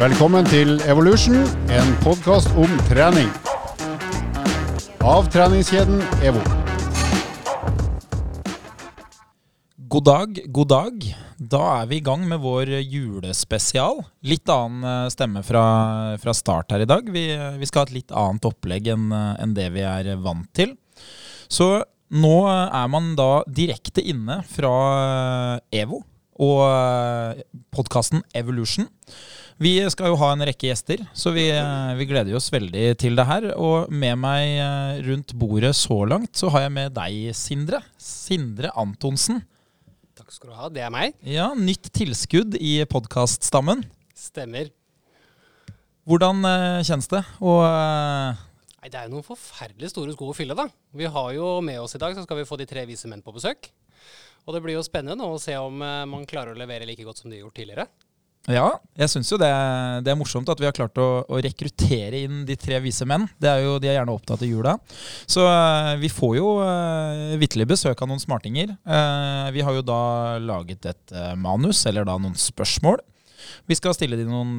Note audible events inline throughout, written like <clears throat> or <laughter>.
Velkommen til Evolution, en podkast om trening. Av treningskjeden EVO. God dag, god dag. Da er vi i gang med vår julespesial. Litt annen eh, stemme fra, fra start her i dag. Vi, vi skal ha et litt annet opplegg enn en det vi er vant til. Så nå er man da direkte inne fra eh, EVO og podkasten Evolution. Vi skal jo ha en rekke gjester, så vi, vi, gleder oss veldig til det her. Og med meg rundt bordet så langt, så har jeg med deg, Sindre. Sindre Antonsen. Takk skal du ha. Det er meg. Ja, Nytt tilskudd i podkaststammen. Stemmer. Hvordan uh, kjennes det? Og Nei, Det er jo noen forferdelig store sko å fylle, da. Vi har jo med oss i dag, så skal vi få de tre vise menn på besøk. Og det blir jo spennende å se om man klarer å levere like godt som de har gjort tidligere. Ja, jeg syns jo det, det, er morsomt at vi har klart å, å, rekruttere inn de tre vise menn. Det er jo, De er gjerne opptatt av jula. Så uh, vi får jo uh, vitterlig besøk av noen smartinger. Uh, vi har jo da laget et uh, manus, eller da noen spørsmål. Vi skal stille dem noen,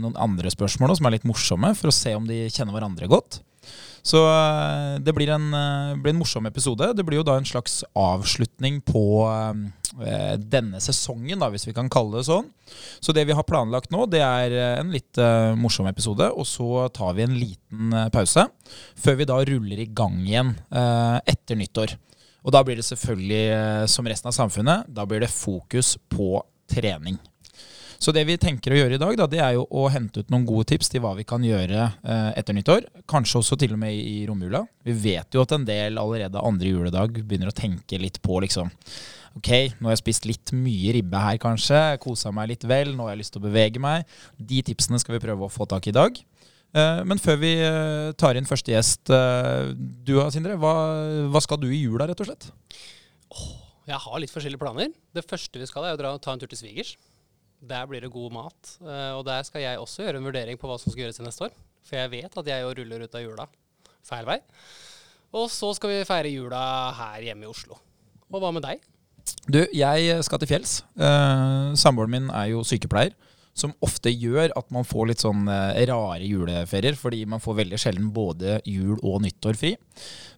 noen andre spørsmål som er litt morsomme, for å se om de kjenner hverandre godt. Så eh, det blir en, eh, blir en, morsom episode. Det blir jo da en slags avslutning på eh, denne sesongen, da, hvis vi kan kalle det sånn. Så det vi har planlagt nå, det er en litt uh, morsom episode. Og så tar vi en liten uh, pause før vi da ruller i gang igjen etter nyttår. Og da blir det selvfølgelig, som resten av samfunnet, da blir det fokus på trening. Så det vi tenker å gjøre i dag, da, det er jo å hente ut noen gode tips til hva vi kan gjøre eh, etter nyttår. Kanskje også til og med i romjula. Vi vet jo at en del allerede andre juledag begynner å tenke litt på liksom Ok, nå har jeg spist litt mye ribbe her, kanskje. Kosa meg litt vel. Nå har jeg lyst til å bevege meg. De tipsene skal vi prøve å få tak i i dag. Eh, men før vi eh, tar inn første gjest, du da, Sindre, hva, hva skal du i jula, rett og slett? Jeg har litt forskjellige planer. Det første vi skal, er å dra og ta en tur til svigers. Der blir det god mat. Uh, og der skal jeg også gjøre en vurdering på hva som skal gjøres til neste år. For jeg vet at jeg jo ruller ut av jula feil vei. Og så skal vi feire jula her hjemme i Oslo. Og hva med deg? Du, jeg skal til fjells. Uh, Samboeren min er jo sykepleier. Som ofte gjør at man får litt sånn uh, rare juleferier, fordi man får veldig sjelden både jul og nyttår fri.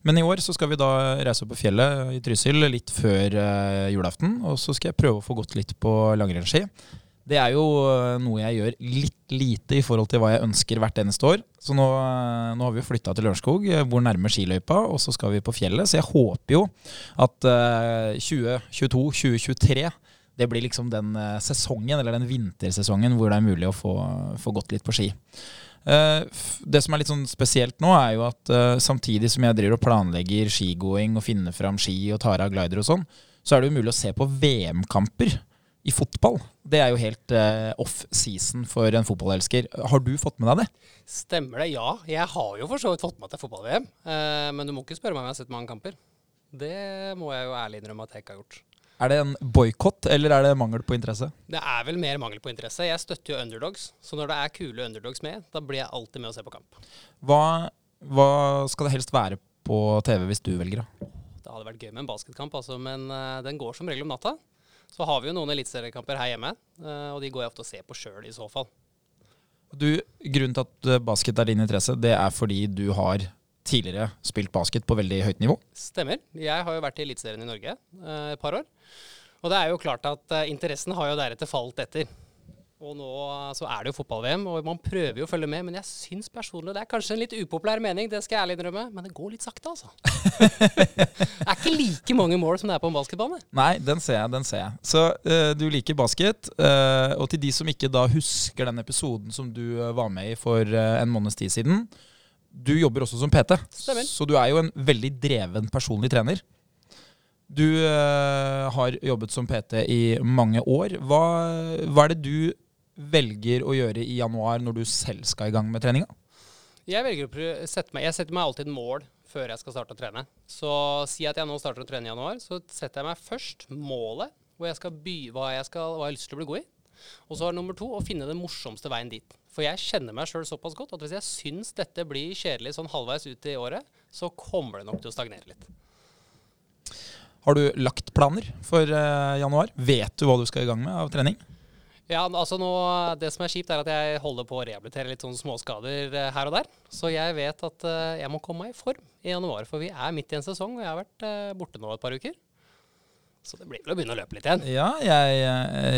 Men i år så skal vi da reise opp på fjellet i Trysil litt før uh, julaften. Og så skal jeg prøve å få gått litt på langrennsski. Det er jo eh, noe jeg gjør litt lite i forhold til hva jeg ønsker hvert eneste år. Så nå, eh, nå har vi flytta til Lørenskog, bor eh, nærme skiløypa, og så skal vi på fjellet. Så jeg håper jo at uh, 2022-2023 det blir liksom den sesongen, eller den vintersesongen, hvor det er mulig å få, få gått litt på ski. Det som er litt sånn spesielt nå, er jo at samtidig som jeg driver og planlegger skigåing og finner fram ski og tar av glider og sånn, så er det jo mulig å se på VM-kamper i fotball. Det er jo helt uh, off-season for en fotballelsker. Har du fått med deg det? Stemmer det, ja. Jeg har jo for så vidt fått med meg til fotball-VM. Uh, men du må ikke spørre meg om jeg har sett mange kamper. Det må jeg jo ærlig innrømme at jeg ikke har gjort. Er det en boikott, eller er det mangel på interesse? Det er vel mer mangel på interesse. Jeg støtter jo underdogs. Så når det er kule underdogs med, da blir jeg alltid med å se på kamp. Hva, hva skal det helst være på TV hvis du velger, da? Det hadde vært gøy med en basketkamp, altså, men uh, den går som regel om natta. Så har vi jo noen eliteseriekamper her hjemme, eh, og de går jeg ofte og ser på sjøl i så fall. Du, Grunnen til at eh, basket er din interesse, det er fordi du har tidligere spilt basket på veldig høyt nivå? Stemmer. Jeg har jo vært i Eliteserien i Norge eh, et par år. Og det er jo klart at interessen har jo deretter falt etter. Og nå så er det jo fotball-VM, og man prøver jo å følge med. Men jeg syns personlig det er kanskje en litt upopulær mening, det skal jeg ærlig innrømme. Men det går litt sakte, altså. <laughs> det er ikke like mange mål som det er på en basketbane. Nei, den ser jeg. den ser jeg. Så uh, du liker basket. Uh, og til de som ikke da husker den episoden som du uh, var med i for en måneds tid siden. Du jobber også som PT, Stemmer. så du er jo en veldig dreven personlig trener. Du har jobbet som PT i mange år. Hva, hva er det du velger å gjøre i januar når du selv skal i gang med treninga? Jeg velger å sette meg Jeg setter meg alltid mål før jeg skal starte å trene. Så si at jeg nå starter å trene i januar, så setter jeg meg først målet hvor jeg skal by, hva, jeg skal, hva jeg har lyst til å bli god i. Og så er nummer to å finne den morsomste veien dit. For jeg kjenner meg sjøl såpass godt at hvis jeg syns dette blir kjedelig sånn halvveis ut i året, så kommer det nok til å stagnere litt. Har du lagt planer for uh, januar? Vet du hva du skal i gang med av trening? Ja, altså nå, Det som er kjipt, er at jeg holder på å rehabilitere litt sånne småskader eh, her og der. Så jeg vet at eh, jeg må komme meg i form i januar, for vi er midt i en sesong, og jeg har vært eh, borte nå et par uker. Så det blir vel å begynne å løpe litt igjen. Ja, jeg,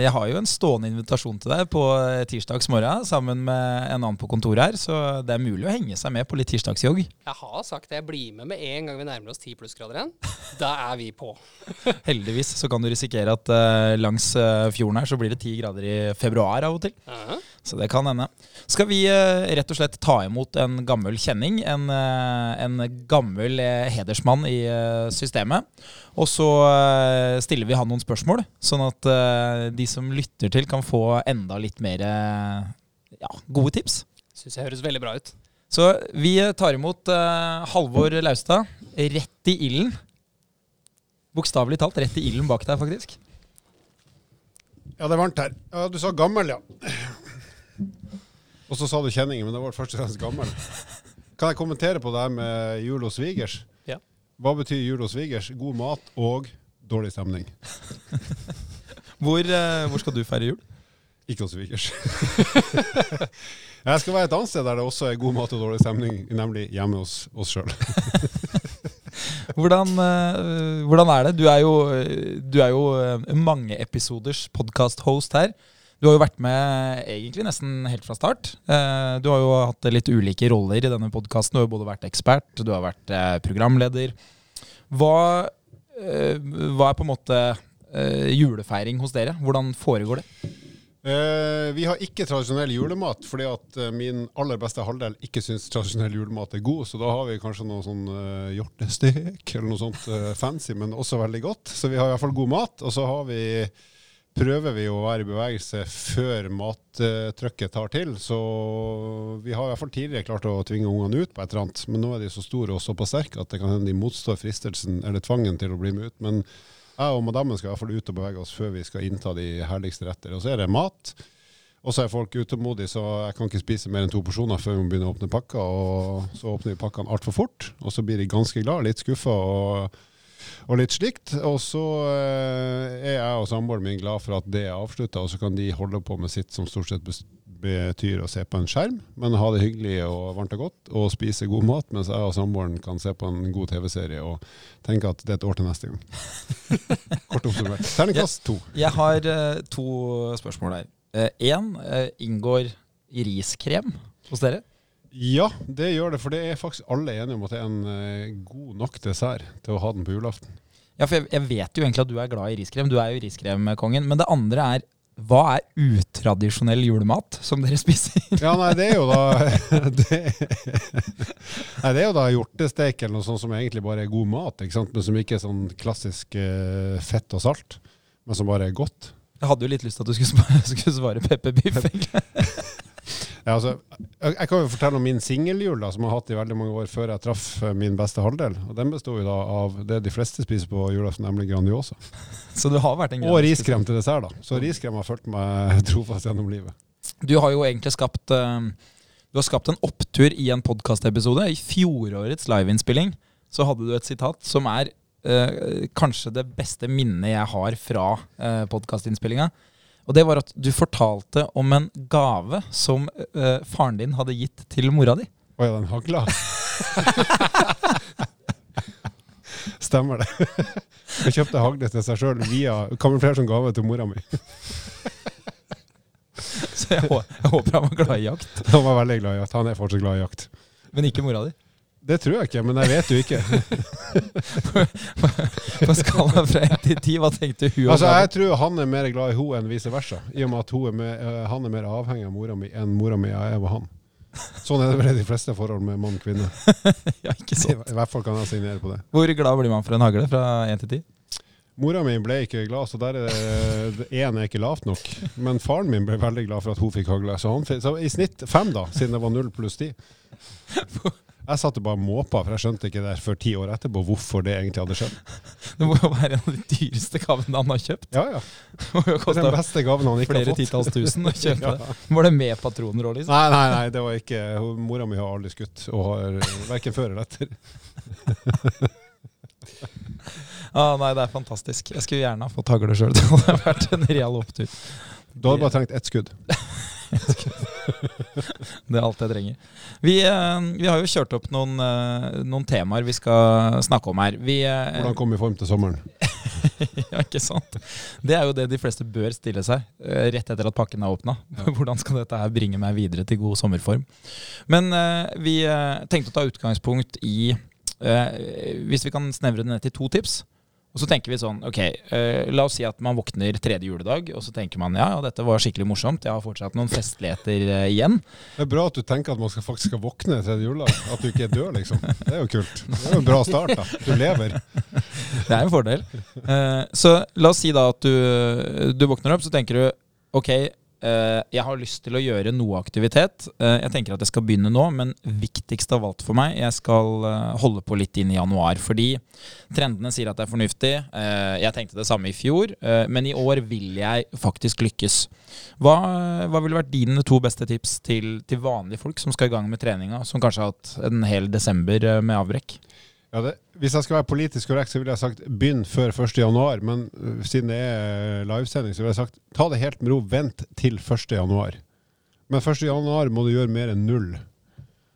jeg har jo en stående invitasjon til deg på tirsdags morgen sammen med en annen på kontoret her, så det er mulig å henge seg med på litt tirsdagsjogg. Jeg har sagt det. Jeg blir med med en gang vi nærmer oss 10 plussgrader igjen. Da er vi på. <laughs> Heldigvis så kan du risikere at uh, langs uh, fjorden her så blir det 10 grader i februar av og til. Uh -huh. Så det kan hende. Skal vi uh, rett og slett ta imot en gammel kjenning, en, en gammel hedersmann i systemet, og så stiller vi han noen spørsmål, sånn at de som lytter til, kan få enda litt mer ja, gode tips. Syns jeg høres veldig bra ut. Så vi tar imot Halvor Laustad rett i ilden. Bokstavelig talt rett i ilden bak deg, faktisk. Ja, det er varmt her. Ja, Du sa gammel, ja. Og så sa du kjenninger, men det var først og fremst gammel. Kan jeg kommentere på det her med jul og svigers? Ja. Hva betyr jul og svigers? God mat og dårlig stemning. hvor, uh, hvor, skal du feire jul? Ikke hos svigers. jeg skal være et annet sted der det også er god mat og dårlig stemning, nemlig hjemme hos oss sjøl. Hvordan, uh, hvordan, er det? Du er jo, du er jo mangeepisoders mange episoders podkast-host her. Du har jo vært med egentlig nesten helt fra start. Uh, du har jo hatt litt ulike roller i denne podkasten. Du har jo både vært ekspert, du har vært programleder. Hva, hva, er på en måte julefeiring hos dere? Hvordan foregår det? Eh, vi har ikke tradisjonell julemat, fordi at eh, min aller beste halvdel ikke syns tradisjonell julemat er god. Så da har vi kanskje noe sånn eh, hjortestek eller noe sånt eh, fancy, men også veldig godt. Så vi har i hvert fall god mat. Og så har vi, prøver vi å være i bevegelse før mattrykket tar til. Så vi har i hvert fall tidligere klart å tvinge ungene ut på et eller annet. Men nå er de så store og såpass sterke at det kan hende de motstår fristelsen eller tvangen til å bli med ut. Men jeg og madammen skal i hvert fall ut og bevege oss før vi skal innta de herligste retter. Og så er det mat. Og så er folk utålmodige, så jeg kan ikke spise mer enn to porsjoner før vi begynner å åpne pakka. Og så åpner vi pakkene altfor fort, og så blir de ganske glad, litt skuffa og, litt slikt. Og så eh, er jeg og samboeren min glad for at det er avslutta, og så kan de holde på med sitt som stort sett betyr å se på en skjerm, men ha det hyggelig og varmt og godt, og spise god mat, mens jeg og samboeren kan se på en god TV-serie og tenke at det er et år til neste gang. <laughs> Kort oppsummert. Terningkast to. Jeg har uh, to spørsmål her. Én, uh, uh, inngår riskrem hos dere? Ja, det gjør det. For det er faktisk alle enige om at det er en uh, god nok dessert til å ha den på julaften. Ja, for jeg, jeg, vet jo egentlig at du er glad i riskrem. Du er jo riskremkongen. Men det andre er hva er utradisjonell julemat som dere <laughs> spiser? ja, nei, det er jo da <laughs> det, Nei, det er jo da hjortesteik eller noe sånt som egentlig bare er god mat, ikke sant? men som ikke er sånn klassisk uh, fett og salt, men som bare er godt. Jeg hadde jo litt lyst til at du skulle, <laughs> skulle svare pepperbiff, egentlig. Ja, altså, jeg, jeg, kan jo fortelle om min singeljul, som jeg har hatt i veldig mange år før jeg traff eh, min beste halvdel. Og Den består jo da av det de fleste spiser på julaften, nemlig Grandiosa. <laughs> Så du har vært en Og riskrem til dessert, da. Så riskrem har fulgt meg <laughs> trofast gjennom livet. Du har jo egentlig skapt uh, Du har skapt en opptur i en podkastepisode. I fjorårets liveinnspilling så hadde du et sitat som er uh, kanskje det beste minnet jeg har fra uh, podkastinnspillinga. Og det var at du fortalte om en gave som uh, faren din hadde gitt til mora di. Å ja, den hagla? <laughs> Stemmer det. Jeg kjøpte hagle til seg sjøl via kamuflert som gave til mora mi. Så jeg, håper han var glad i jakt. Han var veldig glad i jakt. Han er fortsatt glad i jakt. Men ikke mora di? Det tror jeg ikke, men jeg vet jo ikke. <laughs> på skala fra 1 til 10, hva tenkte hun? Altså, Jeg tror han er mer glad i henne enn vice versa. I og med at er mer, uh, han er mer avhengig av mora mi enn mora mi er av han. Sånn er det vel i de fleste forhold med mann og kvinne. <laughs> ja, ikke sant. I, I hvert fall kan jeg signere på det. Hvor glad blir man for en hagle fra 1 til 10? Mora mi ble ikke glad, så der er én er ikke lavt nok. Men faren min ble veldig glad for at hun fikk hagle. Så, han, så i snitt fem, da, siden det var null pluss ti. <laughs> Jeg satt og bare måpa, for jeg skjønte ikke der før ti år etterpå hvorfor det egentlig hadde skjedd. <laughs> Det må jo være en av de dyreste gavene han har kjøpt. Ja, ja. Det er den beste gaven han ikke har fått. Flere titalls tusen å <laughs> kjøpe ja. det. Var det med patroner òg, liksom? Nei, nei, nei, det var ikke Mora mi har aldri skutt, og har verken før eller etter. <laughs> Ah, nei, det er fantastisk. Jeg skulle gjerne ha fått hagle sjøl. Det hadde vært en real opptur. Du hadde bare trengt ett skudd. <laughs> Det er alt jeg trenger. Vi, eh, vi har jo kjørt opp noen, eh, noen temaer vi skal snakke om her. Vi, eh, Hvordan komme i form til sommeren? <laughs> ja, ikke sant? Det er jo det de fleste bør stille seg rett etter at pakken er åpna. <laughs> Hvordan skal dette her bringe meg videre til god sommerform? Men vi tenkte å ta utgangspunkt i Hvis vi kan snevre det ned til to tips. Og så tenker vi sånn, ok, uh, La oss si at man våkner tredje juledag, og så tenker man ja, ja, dette var skikkelig morsomt. Jeg har fortsatt noen festligheter uh, igjen. Det er bra at du tenker at man skal faktisk skal våkne tredje juledag. At du ikke er død, liksom. Det er jo kult. Det er jo en bra start, da. Du lever. <laughs> Det er en fordel. Uh, så la oss si da at du, du våkner opp, så tenker du ok, jeg har lyst til å gjøre noe aktivitet. Eh, jeg tenker at jeg skal begynne nå, men viktigst av alt for meg, jeg skal eh, holde på litt inn i januar. Fordi trendene sier at det er fornuftig. Eh, jeg tenkte det samme i fjor, eh, men i år vil jeg faktisk lykkes. Hva, hva ville vært dine to beste tips til, til vanlige folk som skal i gang med treninga, som kanskje har hatt en hel desember eh, med avbrekk? Ja, det, hvis jeg skal være politisk korrekt, så ville jeg sagt begynn før 1. januar. Men øh, siden det er livesending, så ville jeg sagt ta det helt med ro. Vent til 1. januar. Men 1. januar må du gjøre mer enn null.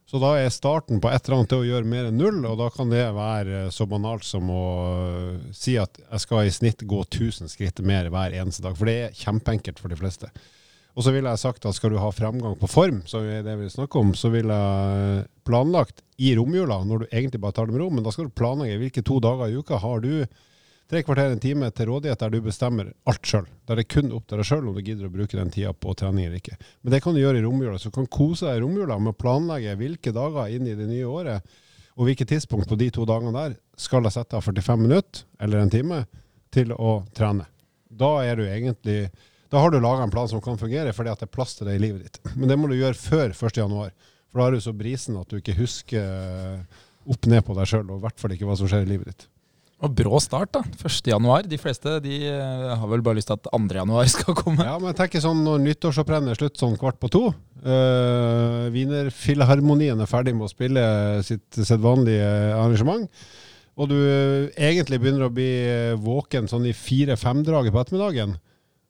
Så da er starten på et eller annet til å gjøre mer enn null, og da kan det være så banalt som å øh, si at jeg skal i snitt gå 1000 skritt mer hver eneste dag. For det er kjempeenkelt for de fleste. Og så ville jeg sagt at skal du ha fremgang på form, som er det vi snakker om, så ville jeg planlagt i romjula, når du egentlig bare tar det med ro, men da skal du planlegge hvilke to dager i uka har du tre kvarter en time til rådighet der du bestemmer alt sjøl. Der det er kun opp til deg sjøl om du gidder å bruke den tida på trening eller ikke. Men det kan du gjøre i romjula, så du kan kose deg i romjula med å planlegge hvilke dager inn i det nye året, og hvilket tidspunkt på de to dagene der skal jeg sette av 45 minutter eller en time til å trene. Da er du egentlig da har du laga en plan som kan fungere, fordi at det er plass til det i livet ditt. Men det må du gjøre før 1. januar. For da er du så brisen at du ikke husker opp ned på deg sjøl, og i hvert fall ikke hva som skjer i livet ditt. Og brå start, da. 1. januar. De fleste de eh, har vel bare lyst til at 2. januar <laughs> skal komme. Ja, men jeg tenker sånn når nyttårsopprennet er slutt sånn kvart på to, øh, Wienerfilharmonien er ferdig med å spille sitt sedvanlige arrangement, og du egentlig begynner å bli våken sånn i fire-fem-draget på ettermiddagen,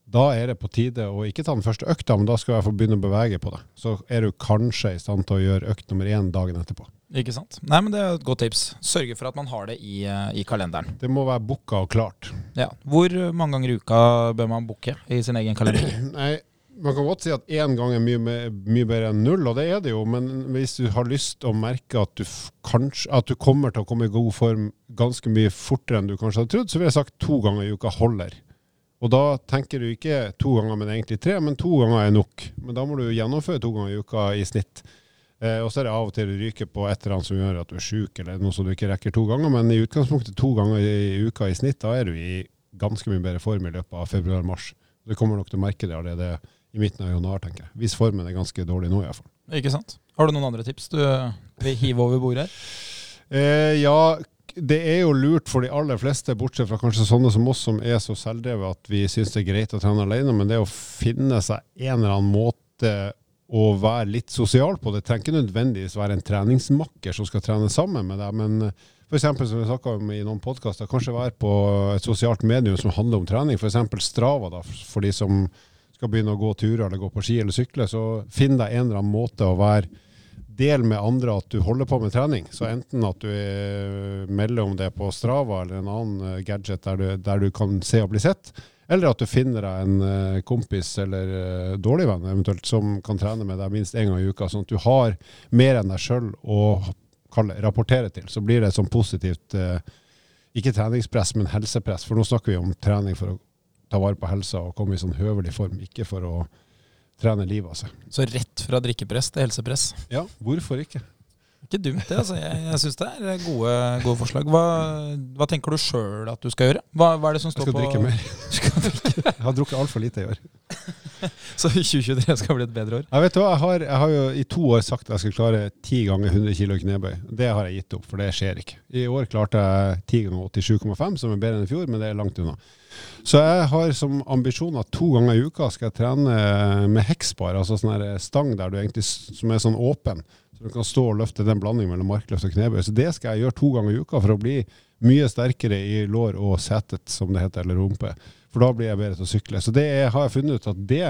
da er det på tide å ikke ta den første økta, men da skal jeg få begynne å bevege på det. Så er du kanskje i stand til å gjøre økt nummer én dagen etterpå. Ikke sant. Nei, men Det er et godt tips. Sørge for at man har det i, eh, i kalenderen. Det må være booka og klart. Ja. Hvor mange ganger i uka bør man booke i sin egen kalender? <clears throat> Nei, man kan godt si at én gang er mye, mye bedre enn null, og det er det jo, men hvis du har lyst til å merke at du, kanskje, at du kommer til å komme i god form ganske mye fortere enn du kanskje hadde trodd, så vil jeg sagt to ganger i uka holder. Og da tenker du ikke to ganger, men egentlig tre, men to ganger er nok. Men da må du gjennomføre to ganger i uka i snitt. Eh, og så er det av og til du ryker på et eller annet som gjør at du er sjuk, eller noe som du ikke rekker to ganger, men i utgangspunktet to ganger i uka i snitt, da er du i ganske mye bedre form i løpet av februar-mars. Du kommer nok til å merke det allerede i midten av januar, tenker jeg. Hvis formen er ganske dårlig nå, iallfall. Ikke sant? Har du noen andre tips du vil hive over bordet her? Eh, ja, det er jo lurt for de aller fleste, bortsett fra kanskje sånne som oss som er så selvdrevet at vi syns det er greit å trene alene, men det å finne seg en eller annen måte å være litt sosial på. Det trenger ikke nødvendigvis være en treningsmakker som skal trene sammen med deg, men f.eks. som vi snakka om i noen podkaster, kanskje være på et sosialt medium som handler om trening, f.eks. Strava, da, for de som skal begynne å gå turer eller gå på ski eller sykle. Så finn deg en eller annen måte å være del med andre at du holder på med trening. Så enten at du eh, melder om det på Strava eller en annen eh, gadget der du, der du kan se og bli sett, eller at du finner deg en eh, kompis eller dårlig venn eventuelt som kan trene med deg minst én gang i uka, sånn at du har mer enn deg sjøl å rapportere til. Så blir det sånn positivt ikke treningspress, men helsepress. For nå snakker vi om trening for å ta vare på helsa og komme i sånn høvelig form, ikke for å trene livet av seg. Så rett fra drikkepress til helsepress. Ja, hvorfor ikke? Ikke dumt, det. altså. Jeg, jeg syns det er gode, gode forslag. Hva, hva tenker du sjøl at du skal gjøre? Hva, hva er det som Jeg står skal på <laughs> drikke mer. Skal drikke. Jeg har drukket altfor lite i år. <laughs> Så 2023 skal bli et bedre år? Jeg vet hva, jeg har, jeg har jo i to år sagt at jeg skal klare 10 ganger 100 kg knebøy. Det har jeg gitt opp, for det skjer ikke. I år klarte jeg 10 ganger 87,5, som er bedre enn i fjor, men det er langt unna. Så jeg har som ambisjon at to ganger i uka skal jeg trene med heksbar, altså sånn her stang der du egentlig, som er sånn åpen. Så du kan stå og løfte den blandingen mellom markløft og knebøy. Så det skal jeg gjøre to ganger i uka for å bli mye sterkere i lår og setet, som det heter, eller rumpe. For da blir jeg bedre til å sykle. Så det er, har jeg funnet ut at det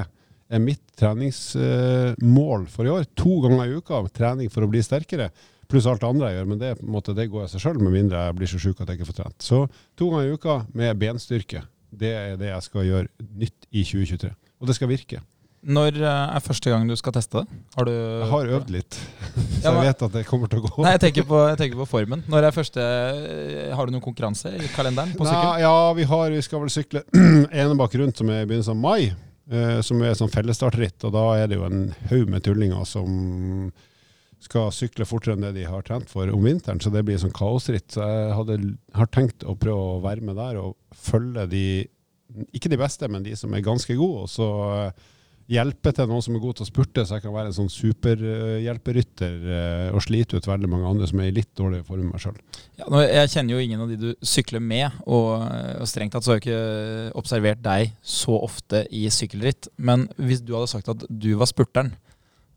er mitt treningsmål for i år. To ganger i uka trening for å bli sterkere. Pluss alt det andre jeg gjør, men det, måte, det går av seg sjøl, med mindre jeg blir så sjuk at jeg ikke får trent. Så to ganger i uka med benstyrke. Det er det jeg skal gjøre nytt i 2023. Og det skal virke. Når eh, er første gang du skal teste det? Har du Jeg har øvd litt, <laughs> så jeg vet at det kommer til å gå. Nei, jeg tenker, på, jeg tenker på formen. Når er første Har du noen konkurranse i kalenderen på sykkel? Ja, vi, har, vi skal vel sykle <clears throat> Enebakk rundt, som er i begynnelsen av mai. Eh, som er sånn fellesstartritt. Og da er det jo en haug med tullinger som skal sykle fortere enn det de har trent for om vinteren. Så det blir sånn kaosritt. Så jeg hadde, har tenkt å prøve å være med der og følge de Ikke de beste, men de som er ganske gode. Og så eh, hjelpe til noen som er god til å spurte, så jeg kan være en sånn superhjelperytter eh, og slite ut veldig mange andre som er i litt dårligere form enn meg sjøl. Ja, jeg kjenner jo ingen av de du sykler med, og, og strengt tatt så har jeg ikke observert deg så ofte i sykkelritt. Men hvis du hadde sagt at du var spurteren,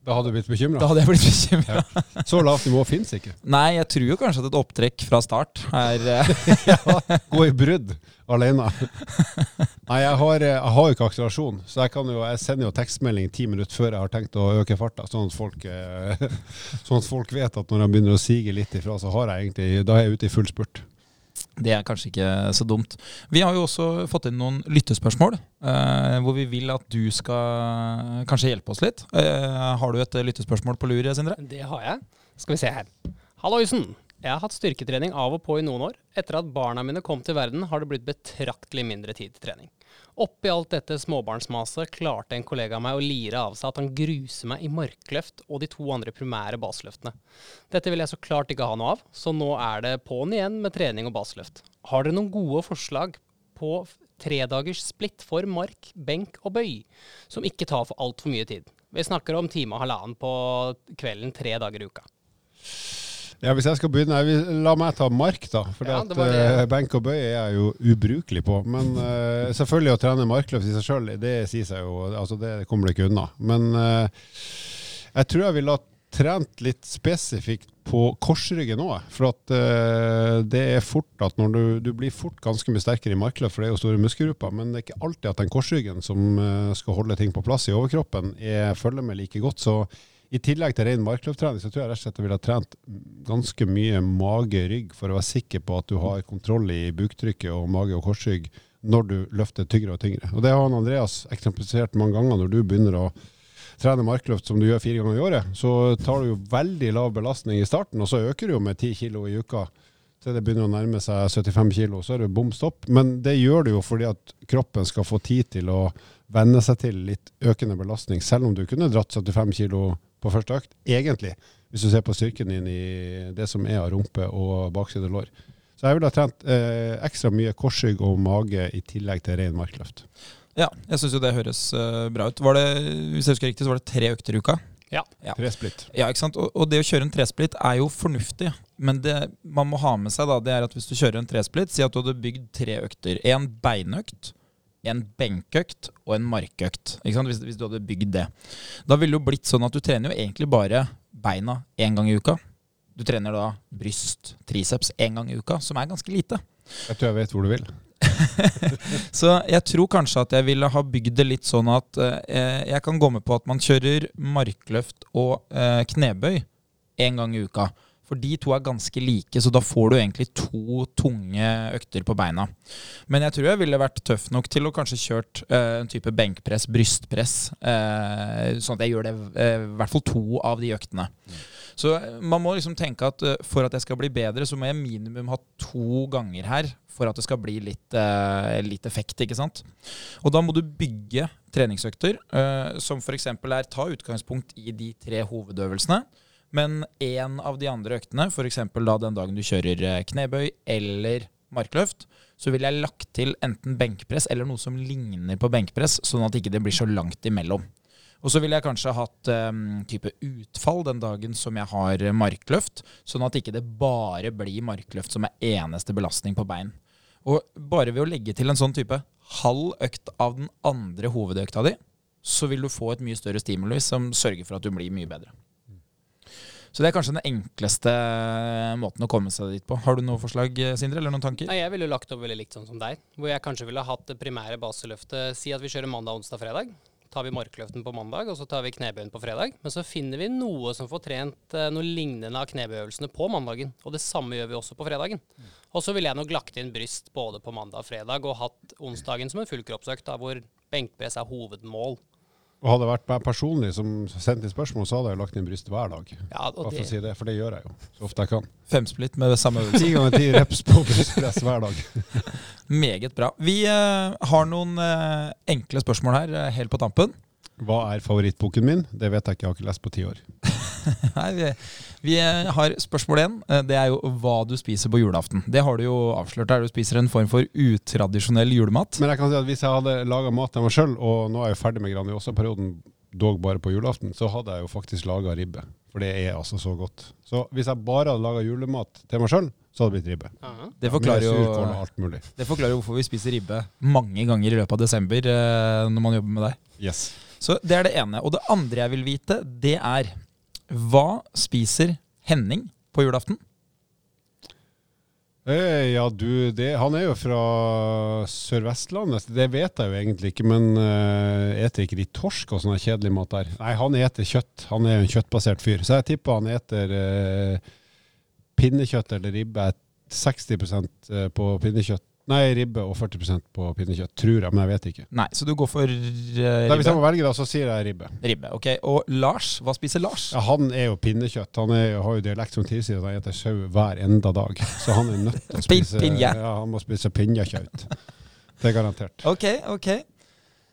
Da hadde du blitt bekymra? da hadde jeg blitt bekymra. Så lavt nivå fins ikke. <laughs> Nei, jeg tror jo kanskje at et opptrekk fra start er <laughs> ja, Gå i brudd alene. Nei, jeg har, jeg har jo ikke akselerasjon, så jeg, kan jo, jeg sender jo tekstmelding ti minutter før jeg har tenkt å øke farta, sånn at folk, eh, <laughs> sånn at folk vet at når jeg begynner å sige litt ifra, så har jeg egentlig, da er jeg ute i full spurt. Det er kanskje ikke så dumt. Vi har jo også fått inn noen lyttespørsmål, eh, hvor vi vil at du skal kanskje hjelpe oss litt. Eh, har du et lyttespørsmål på lur, Sindre? Det har jeg. Skal vi se her. Halloisen! Jeg har hatt styrketrening av og på i noen år. Etter at barna mine kom til verden, har det blitt betraktelig mindre tid til trening. Oppi alt dette småbarnsmaset klarte en kollega av meg å lire av seg at han gruser meg i markløft og de to andre primære baseløftene. Dette vil jeg så klart ikke ha noe av, så nå er det på'n igjen med trening og baseløft. Har dere noen gode forslag på tredagers splitt for mark, benk og bøy, som ikke tar for altfor mye tid? Vi snakker om time og halvannen på kvelden tre dager i uka. Ja, Hvis jeg skal begynne, la meg ta mark, da. For Ja, at, eh, benk og bøy er jeg jo ubrukelig på. Men uh, selvfølgelig å trene markløft i seg sjøl, det sier seg jo. Altså, det kommer du ikke unna. Men uh, jeg tror jeg ville ha trent litt spesifikt på korsryggen òg. For at uh, det er fort at når du, du blir fort ganske mye sterkere i markløft, for det er jo store muskelgrupper, men det er ikke alltid at den korsryggen som uh, skal holde ting på plass i overkroppen, er, følger med like godt. Så i tillegg til ren markløfttrening, så tror jeg rett og slett jeg ville ha trent ganske mye mage-rygg for å være sikker på at du har kontroll i buktrykket og mage og korsrygg når du løfter tyngre og tyngre. Og det har han Andreas eksemplifisert mange ganger. Når du begynner å trene markløft som du gjør fire ganger i året, så tar du jo veldig lav belastning i starten, og så øker du jo med 10 kilo i uka til det begynner å nærme seg 75 kilo, så er det bom stopp. Men det gjør du jo fordi at kroppen skal få tid til å venne seg til litt økende belastning, selv om du kunne dratt 75 kilo på første økt, egentlig, hvis du ser på styrken din i det som er av rumpe og bakside lår. Så jeg ville ha trent eh, ekstra mye korsrygg og mage i tillegg til ren markløft. Ja, jeg syns jo det høres uh, bra ut. Var det, hvis jeg husker riktig, så var det tre økter i uka? Ja. Tresplitt. Ja, ikke sant? Og, og det å kjøre en tresplitt er jo fornuftig. Men det man må ha med seg, da, det er at hvis du kjører en tresplitt, si at du hadde bygd tre økter. En beinøkt, en benkøkt og en markøkt. Hvis, hvis du hadde bygd det. Da ville det jo blitt sånn at du trener jo egentlig bare beina én gang i uka. Du trener da bryst, triceps én gang i uka, som er ganske lite. Jeg tror jeg vet hvor du vil. <laughs> Så jeg tror kanskje at jeg ville ha bygd det litt sånn at eh, jeg kan gå med på at man kjører markløft og eh, knebøy én gang i uka. For de to er ganske like, så da får du egentlig to tunge økter på beina. Men jeg tror jeg ville vært tøff nok til å kanskje kjørt uh, en type benkpress, brystpress. uh, sånn at jeg gjør det eh, i hvert fall to av de øktene. Så eh, man må liksom tenke at for at jeg skal bli bedre, så må jeg minimum ha to ganger her for at det skal bli litt, litt effekt, ikke sant? Og da må du bygge treningsøkter, som f.eks. er ta utgangspunkt i de tre hovedøvelsene. Men en av de andre øktene, f.eks. da den dagen du kjører eh, knebøy eller markløft, så ville jeg lagt til enten benkpress eller noe som ligner på benkpress, sånn at ikke det blir så langt imellom. Og så ville jeg kanskje hatt um, type utfall den dagen som jeg har eh, markløft, sånn at ikke det bare blir markløft som er eneste belastning på bein. Og bare ved å legge til en sånn type halv økt av den andre hovedøkta di, så vil du få et mye større stimuli som sørger for at du blir mye bedre. Så det er kanskje den enkleste måten å komme seg dit på. Har du noe forslag, Sindre, eller noen tanker? Nei, Jeg ville lagt opp veldig likt sånn som deg. Hvor jeg kanskje ville hatt det primære baseløftet Si at vi kjører mandag, onsdag, fredag. Tar vi markløften på mandag, og så tar vi knebøyen på fredag. Men så finner vi noe som får trent eh, noe lignende av knebøyøvelsene på mandagen. Og det samme gjør vi også på fredagen. Og så ville jeg nok lagt inn bryst både på mandag og fredag, og hatt onsdagen som en fullkroppsøkt, da, hvor benkpress er hovedmål. Og hadde det vært meg personlig som sendte inn spørsmål, så hadde jeg lagt inn bryst hver dag. Ja, og Bare for det, å si det, for det gjør jeg jo så ofte jeg kan. Femsplitt med samme øvelse. Ti ganger ti reps på brystpress hver dag. <laughs> Meget bra. Vi uh, har noen uh, enkle spørsmål her uh, helt på tampen. Hva er favorittboken min? Det vet jeg ikke, jeg har ikke lest på ti år. <laughs> Nei, vi, vi eh, har spørsmål én. Eh, Det er jo hva du spiser på julaften. Det har du jo avslørt her. Du spiser en form for utradisjonell julemat. Men jeg kan si at hvis jeg hadde laga mat til meg sjøl, og nå er jeg ferdig med Grandiosa-perioden, dog bare på julaften, så hadde jeg jo faktisk laga ribbe. For det er altså så godt. Så hvis jeg bare hadde laga julemat til meg sjøl, så hadde det blitt ribbe. Det forklarer, jo, det forklarer jo hvorfor vi spiser ribbe mange ganger i løpet av desember eh, når man jobber med deg. Yes. Så det er det ene. Og det andre jeg vil vite, det er hva spiser Henning på julaften? Eh, ja, du, det, han er jo fra Sør-Vestlandet. Det vet jeg jo egentlig ikke, men eh, eter ikke de torsk og sånn kjedelig mat der? Nei, han eter kjøtt. Han er jo en kjøttbasert fyr. Så jeg tipper han eter eh, pinnekjøtt eller ribbe. 60 eh, på pinnekjøtt. Nei, ribbe og 40% på pinnekjøtt, tror jeg, men jeg vet ikke. Nei, så du går for uh, Da, hvis jeg må velge, da, så sier jeg ribbe. Ribbe, ok. Og Lars, hva spiser Lars? Ja, han er jo pinnekjøtt. Han er, har jo dialekt som tilsier at han spiser sau hver enda dag. Så han er nødt til å <laughs> spise pinje. Ja, han må spise pinnekjøtt. Det er garantert. Ok, ok.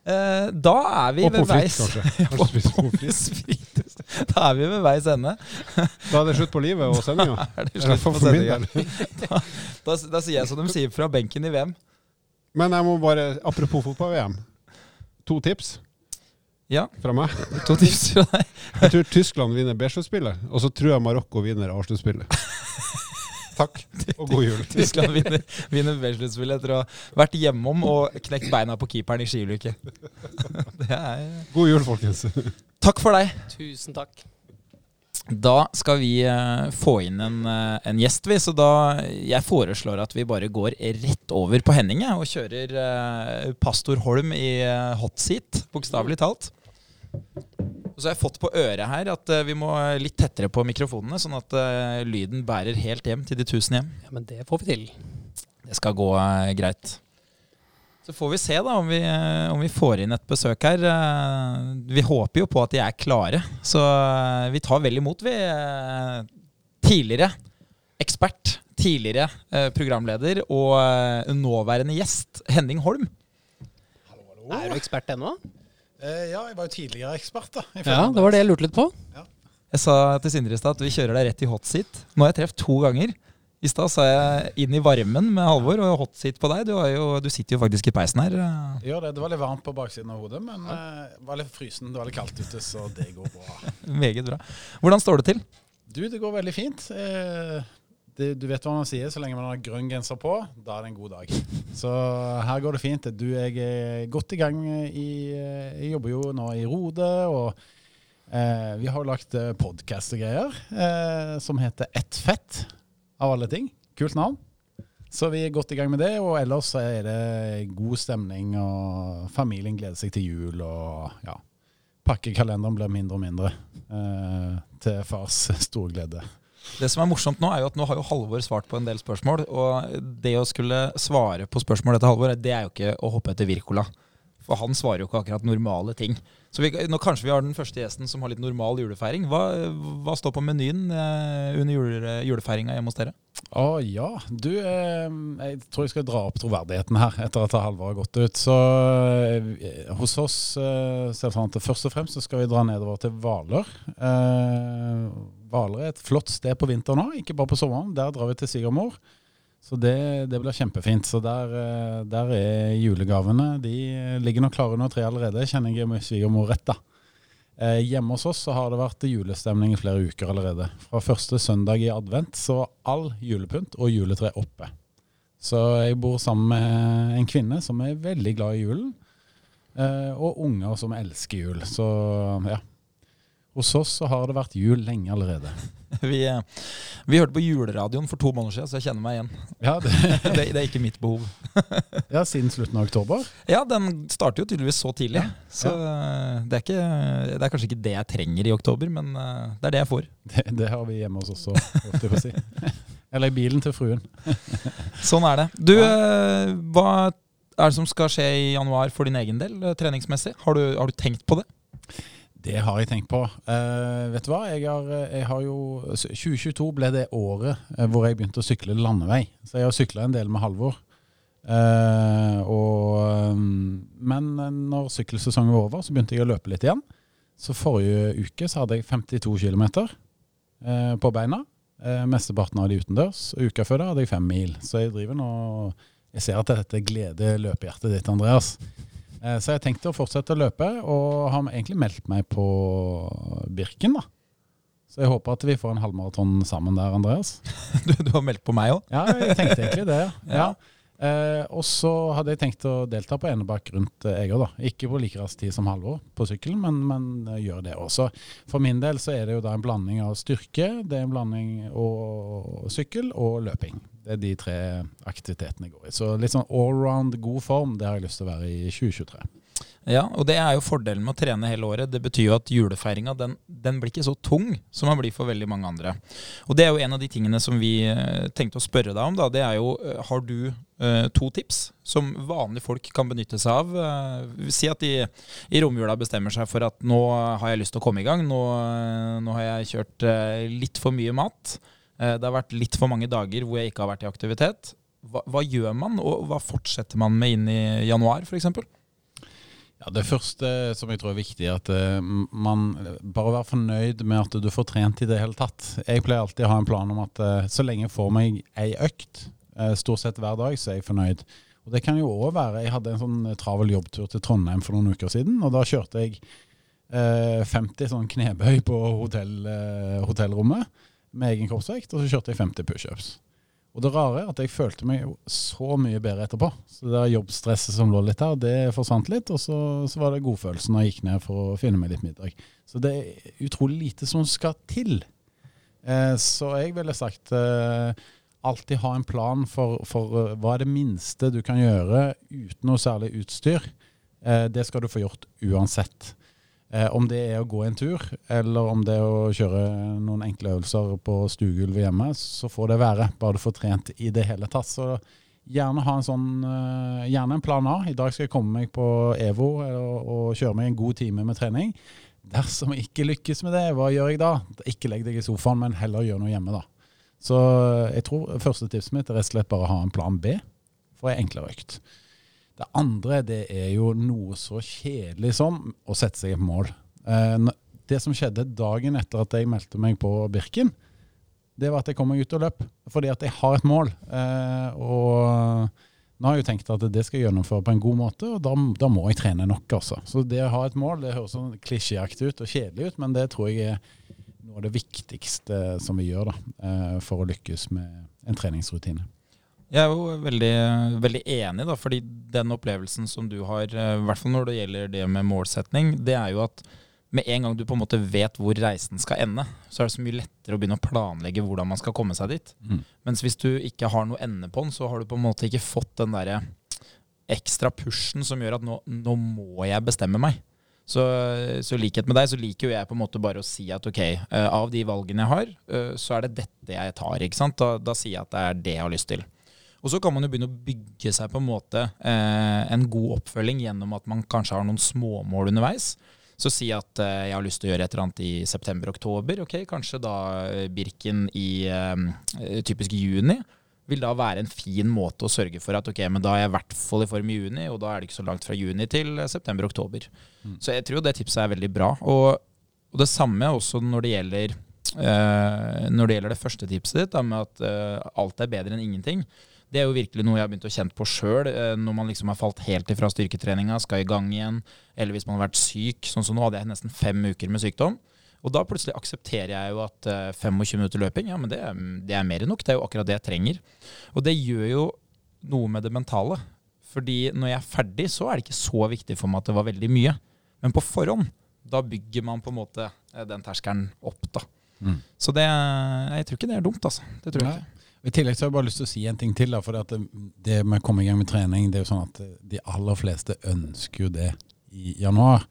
Uh, da er vi Og ved veis kanskje. Kanskje spise <laughs> pommes frites. frites. <laughs> Da er vi ved veis ende. Da er det slutt på livet og sendinga. <laughs> Er det slutt for, på sendinga? del. <laughs> Da, da sier jeg som de sier fra benken i VM. Men jeg må bare, apropos fotball-VM. To tips Ja, fra meg. to tips fra deg. Jeg tror Tyskland vinner B-sluttspillet, og så tror jeg Marokko vinner A-sluttspillet. Takk, og god jul. <laughs> Tyskland vinner, vinner B-sluttspillet etter å ha vært hjemom og knekt beina på keeperen i skiulykke. <laughs> Er God jul, folkens. Takk for deg. Tusen takk. Da skal vi eh, få inn en, eh, en gjest, vi. Så da jeg foreslår at vi bare går rett over på Henning og kjører eh, Pastor Holm i hot seat, bokstavelig talt. Og så har jeg fått på øret her at eh, vi må litt tettere på mikrofonene, sånn at eh, lyden bærer helt hjem til de tusen hjem. Ja, Men det får vi til. Det skal gå eh, greit. Så får vi se da om vi, eh, om vi får inn et besøk her. Eh, vi håper jo på at de er klare, så eh, vi tar vel imot, vi. Eh, tidligere ekspert, tidligere eh, programleder og eh, nåværende gjest, Henning Holm. Hallo, hallo. Er du ekspert ennå? Eh, ja, jeg var jo tidligere ekspert, da. i Ja, det var det jeg lurte litt på. Jeg sa til Sindre i stad at vi kjører deg rett i hot seat. Nå har jeg truffet to ganger. I stad sa jeg inn i varmen med Halvor og hot seat på deg. Du, har jo, du sitter jo faktisk i peisen her. Gjør det. Det var litt varmt på baksiden av hodet, men ja. det var litt frysen. Det var litt kaldt ute, så det går bra. <laughs> Meget bra. Hvordan står det til? Du, det går veldig fint. Eh, det, du vet hva man sier, så lenge man har grønn genser på, da er det en god dag. <laughs> Så her går det fint. Du, jeg er godt i gang i eh, Jeg jobber jo nå i Rode, og eh, vi har jo lagt podkast og greier eh, som heter Ett fett, av alle ting. Kult navn. Så vi er godt i gang med det, og ellers så er det god stemning, og familien gleder seg til jul, og ja. Pakkekalenderen blir mindre og mindre, eh, til fars storglede. Det som er morsomt nå, er jo at nå har jo Halvor svart på en del spørsmål. Og det å skulle svare på spørsmål etter Halvor, det er jo ikke å hoppe etter Wirkola. For han svarer jo ikke akkurat normale ting. Så vi, nå kanskje vi har den første gjesten som har litt normal julefeiring. Hva, hva står på menyen eh, under jule, julefeiringa hjemme hos dere? Å ja. Du, eh, jeg tror jeg skal dra opp troverdigheten her etter at Halvor har gått ut. Så eh, hos oss eh, først og fremst så skal vi dra nedover til Hvaler. Hvaler er et flott sted på vinteren òg, ikke bare på sommeren. Der drar vi til svigermor. Så det, det blir kjempefint. Så der, eh, der er julegavene. De ligger nok klare under treet allerede, kjenner jeg med svigermor rett, da. Eh, hjemme hos oss så har det vært julestemning i flere uker allerede. Fra første søndag i advent så var all julepynt og juletre oppe. Så jeg bor sammen med en kvinne som er veldig glad i julen, eh, og unger som elsker jul. Så ja. Hos oss så har det vært jul lenge allerede. <laughs> Vi, eh, vi hørte på juleradioen for to måneder siden, så jeg kjenner meg igjen. Ja, det, <laughs> Det, det er ikke mitt behov. <laughs> ja Siden slutten av oktober. Ja, den starter jo tydeligvis så tidlig. Så eh, det er, ikke, det er kanskje ikke det jeg trenger i oktober, men eh, det er det jeg får. Det, det har vi hjemme hos oss også, å si. Eller i bilen til fruen. Sånn er det. Du, hva er det som skal skje i januar for din egen del, treningsmessig? Har du, har du tenkt på det? Det har jeg tenkt på. Uh, vet du hva? Jeg har, jeg har jo 2022 ble det året eh, hvor jeg begynte å sykle landevei. Så jeg har sykla en del med Halvor. Uh, og, men når sykkelsesongen var over, så begynte jeg å løpe litt igjen. Så forrige uke så hadde jeg 52 km uh, på beina. Mesteparten av de utendørs. Uka før det hadde jeg fem mil. Så jeg driver nå Jeg ser at dette gleder løpehjertet ditt, Andreas. Eh, Så jeg tenkte å fortsette å løpe, og har egentlig meldt meg på Birken. da. Så jeg håper at vi får en halvmaraton sammen der, Andreas. <laughs> Du, du har meldt på meg òg? Ja, jeg tenkte egentlig det. ja. <laughs> Ja. Eh, og så hadde jeg tenkt å delta på Enebakk rundt eh, Eger. da. Ikke på like rask tid som Halvor på sykkelen, men, men eh, gjør det også. For min del så er det jo da en blanding av styrke, det er en blanding av sykkel og løping. Det er de tre aktivitetene jeg går i. Så litt sånn allround god form, det har jeg lyst til å være i 2023. Ja, og det er jo fordelen med å trene hele året. Det betyr jo at julefeiringa den, den blir ikke så tung som den blir for veldig mange andre. Og det er jo en av de tingene som vi eh, tenkte å spørre deg om. da, Det er jo eh, har du eh, to tips som vanlige folk kan benytte seg av? Eh, si at de i romjula bestemmer seg for at nå har jeg lyst til å komme i gang. Nå, eh, nå har jeg kjørt eh, litt for mye mat. Det har vært litt for mange dager hvor jeg ikke har vært i aktivitet. Hva, hva gjør man, og hva fortsetter man med inn i januar f.eks.? Ja, Det første som jeg tror er viktig, er at eh, man bare være fornøyd med at du får trent i det hele tatt. Jeg pleier alltid å ha en plan om at eh, så lenge jeg får meg ei økt, eh, stort sett hver dag, så er jeg fornøyd. Og det kan jo òg være Jeg hadde en sånn travel jobbtur til Trondheim for noen uker siden, og da kjørte jeg eh, 50 sånn knebøy på hotell, hotellrommet med egen kroppsvekt, og så kjørte jeg 50 pushups. Og det rare er at jeg følte meg jo så mye bedre etterpå. Så det jobbstresset som lå litt her, det forsvant litt. Og så, så var det godfølelsen når jeg gikk ned for å finne meg litt middag. Så det er utrolig lite som skal til. Eh, så jeg ville sagt eh, alltid ha en plan for, for eh, hva er det minste du kan gjøre uten noe særlig utstyr. Eh, det skal du få gjort uansett. Eh, om det er å gå en tur, eller om det er å kjøre noen enkle øvelser på stuegulvet hjemme, så får det være. Bare du får trent i det hele tatt. Så gjerne ha en sånn eh, Gjerne en plan A. I dag skal jeg komme meg på EVO og, og kjøre meg en god time med trening. Dersom jeg ikke lykkes med det, hva gjør jeg da? Ikke legg deg i sofaen, men heller gjør noe hjemme, da. Så jeg tror første tipset mitt er rett og slett bare å ha en plan B for en enklere økt. Det andre det er jo noe så kjedelig som å sette seg et mål. Eh, det som skjedde dagen etter at jeg meldte meg på Birken, det var at jeg kom meg ut og løp. Fordi at jeg har et mål. Eh, og nå har jeg jo tenkt at det skal jeg gjennomføre på en god måte, og da, da må jeg trene nok. altså. Så det å ha et mål, det høres sånn klisjéaktig ut og kjedelig ut, men det tror jeg er noe av det viktigste som vi gjør da, eh, for å lykkes med en treningsrutine. Jeg er jo veldig, veldig enig, da, fordi den opplevelsen som du har, eh, i hvert fall når det gjelder det med målsetning, det er jo at med en gang du på en måte vet hvor reisen skal ende, så er det så mye lettere å begynne å planlegge hvordan man skal komme seg dit. Mm. Mens hvis du ikke har noe ende på den, så har du på en måte ikke fått den derre ekstra pushen som gjør at nå, nå må jeg bestemme meg. Så, så likhet med deg, så liker jo jeg på en måte bare å si at ok, eh, av de valgene jeg har, eh, så er det dette jeg tar. ikke sant? Da, da sier jeg at det er det jeg har lyst til. Og så kan man jo begynne å bygge seg på en måte eh, en god oppfølging gjennom at man kanskje har noen småmål underveis. Så si at eh, jeg har lyst til å gjøre et eller annet i september-oktober. ok, Kanskje da eh, Birken i eh, typisk juni vil da være en fin måte å sørge for at ok, men da er jeg i hvert fall i form i juni, og da er det ikke så langt fra juni til eh, september-oktober. Så jeg tror det tipset er veldig bra. Og, og det samme også når det gjelder eh, når det gjelder det første tipset ditt, da, med at eh, alt er bedre enn ingenting. Det er jo virkelig noe jeg har begynt å kjenne på sjøl, når man liksom har falt helt ifra styrketreninga, skal i gang igjen, eller hvis man har vært syk. Sånn som nå hadde jeg nesten fem uker med sykdom. Og da plutselig aksepterer jeg jo at eh, 25 minutter løping, ja, men det, det er mer enn nok. Det er jo akkurat det jeg trenger. Og det gjør jo noe med det mentale. Fordi når jeg er ferdig, så er det ikke så viktig for meg at det var veldig mye. Men på forhånd, da bygger man på en måte eh, den terskelen opp, da. Mm. Så det Jeg tror ikke det er dumt, altså. Det tror jeg Nei. ikke. I tillegg så har jeg bare lyst til å si en ting til. da, for det, at det, med å komme i gang med trening, det er jo sånn at de aller fleste ønsker jo det i januar.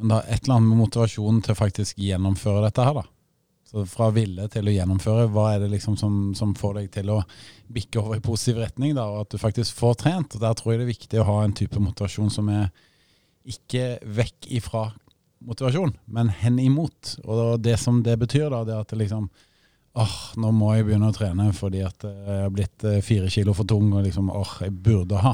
Men det er et eller annet med motivasjonen til å faktisk gjennomføre dette her, da. Så fra ville til å gjennomføre, hva er det liksom som, som får deg til å bikke over i positiv retning, da, og at du faktisk får trent? Og Der tror jeg det er viktig å ha en type motivasjon som er ikke vekk ifra motivasjon, men hen imot. Og det som det betyr, da, det er at det liksom åh, nå må jeg begynne å trene fordi at jeg har blitt eh, fire kilo for tung, og liksom, åh, jeg burde ha.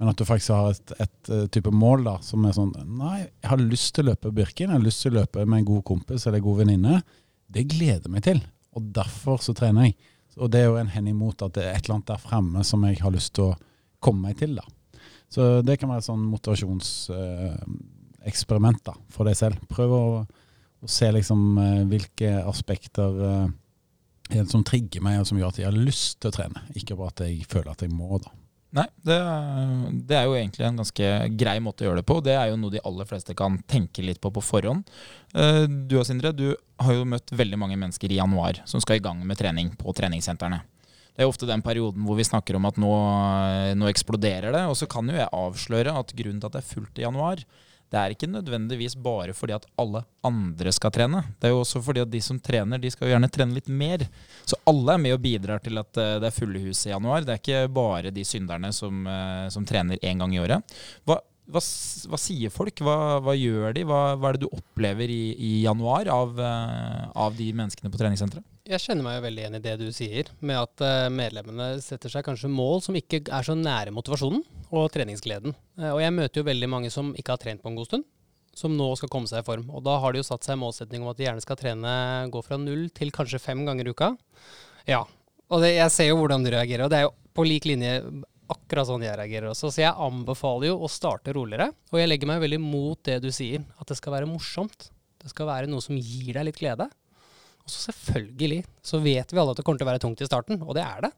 Men at du faktisk har et, et eh, type mål da, som er sånn, nei, jeg har lyst til å løpe Birken, jeg har lyst til å løpe med en god kompis eller en god venninne. Det gleder meg til, og derfor så trener jeg. Og det er jo en hen imot at det er et eller annet der fremme som jeg har lyst til å komme meg til da. Så det kan være et sånn motivasjonseksperiment da, for deg selv. Prøv å, å se liksom eh, hvilke aspekter eh, det som trigger meg, og som gjør at jeg har lyst til å trene. Ikke bare at jeg føler at jeg må, da. Nei, det, det er jo egentlig en ganske grei måte å gjøre det på. Det er jo noe de aller fleste kan tenke litt på på forhånd. Eh, Du og Sindre, du har jo møtt veldig mange mennesker i januar som skal i gang med trening på treningssentrene. Det er jo ofte den perioden hvor vi snakker om at nå, nå eksploderer det. Og så kan jo jeg avsløre at grunnen til at det er fullt i januar, det er ikke nødvendigvis bare fordi at alle andre skal trene. Det er jo også fordi at de som trener, de skal jo gjerne trene litt mer. Så alle er med og bidrar til at eh, det er fulle hus i januar. Det er ikke bare de synderne som, eh, som trener én gang i året. Hva, hva, hva sier folk? Hva, hva gjør de? Hva, er det du opplever i, i januar av, eh, av de menneskene på treningssenteret? Jeg kjenner meg jo veldig igjen i det du sier, med at eh, medlemmene setter seg kanskje mål som ikke er så nære motivasjonen og treningsgleden. Eh, og jeg møter jo veldig mange som ikke har trent på en god stund, som nå skal komme seg i form. Og da har de jo satt seg målsetning om at de gjerne skal trene, gå fra null til kanskje fem ganger i uka. Ja. Og det, jeg ser jo hvordan du reagerer, og det er jo på lik linje akkurat sånn jeg reagerer også. Så jeg anbefaler jo å starte roligere, og jeg legger meg veldig mot det du sier, at det skal være morsomt. Det skal være noe som gir deg litt glede. Og så selvfølgelig så vet vi alle at det kommer til å være tungt i starten, og det er det.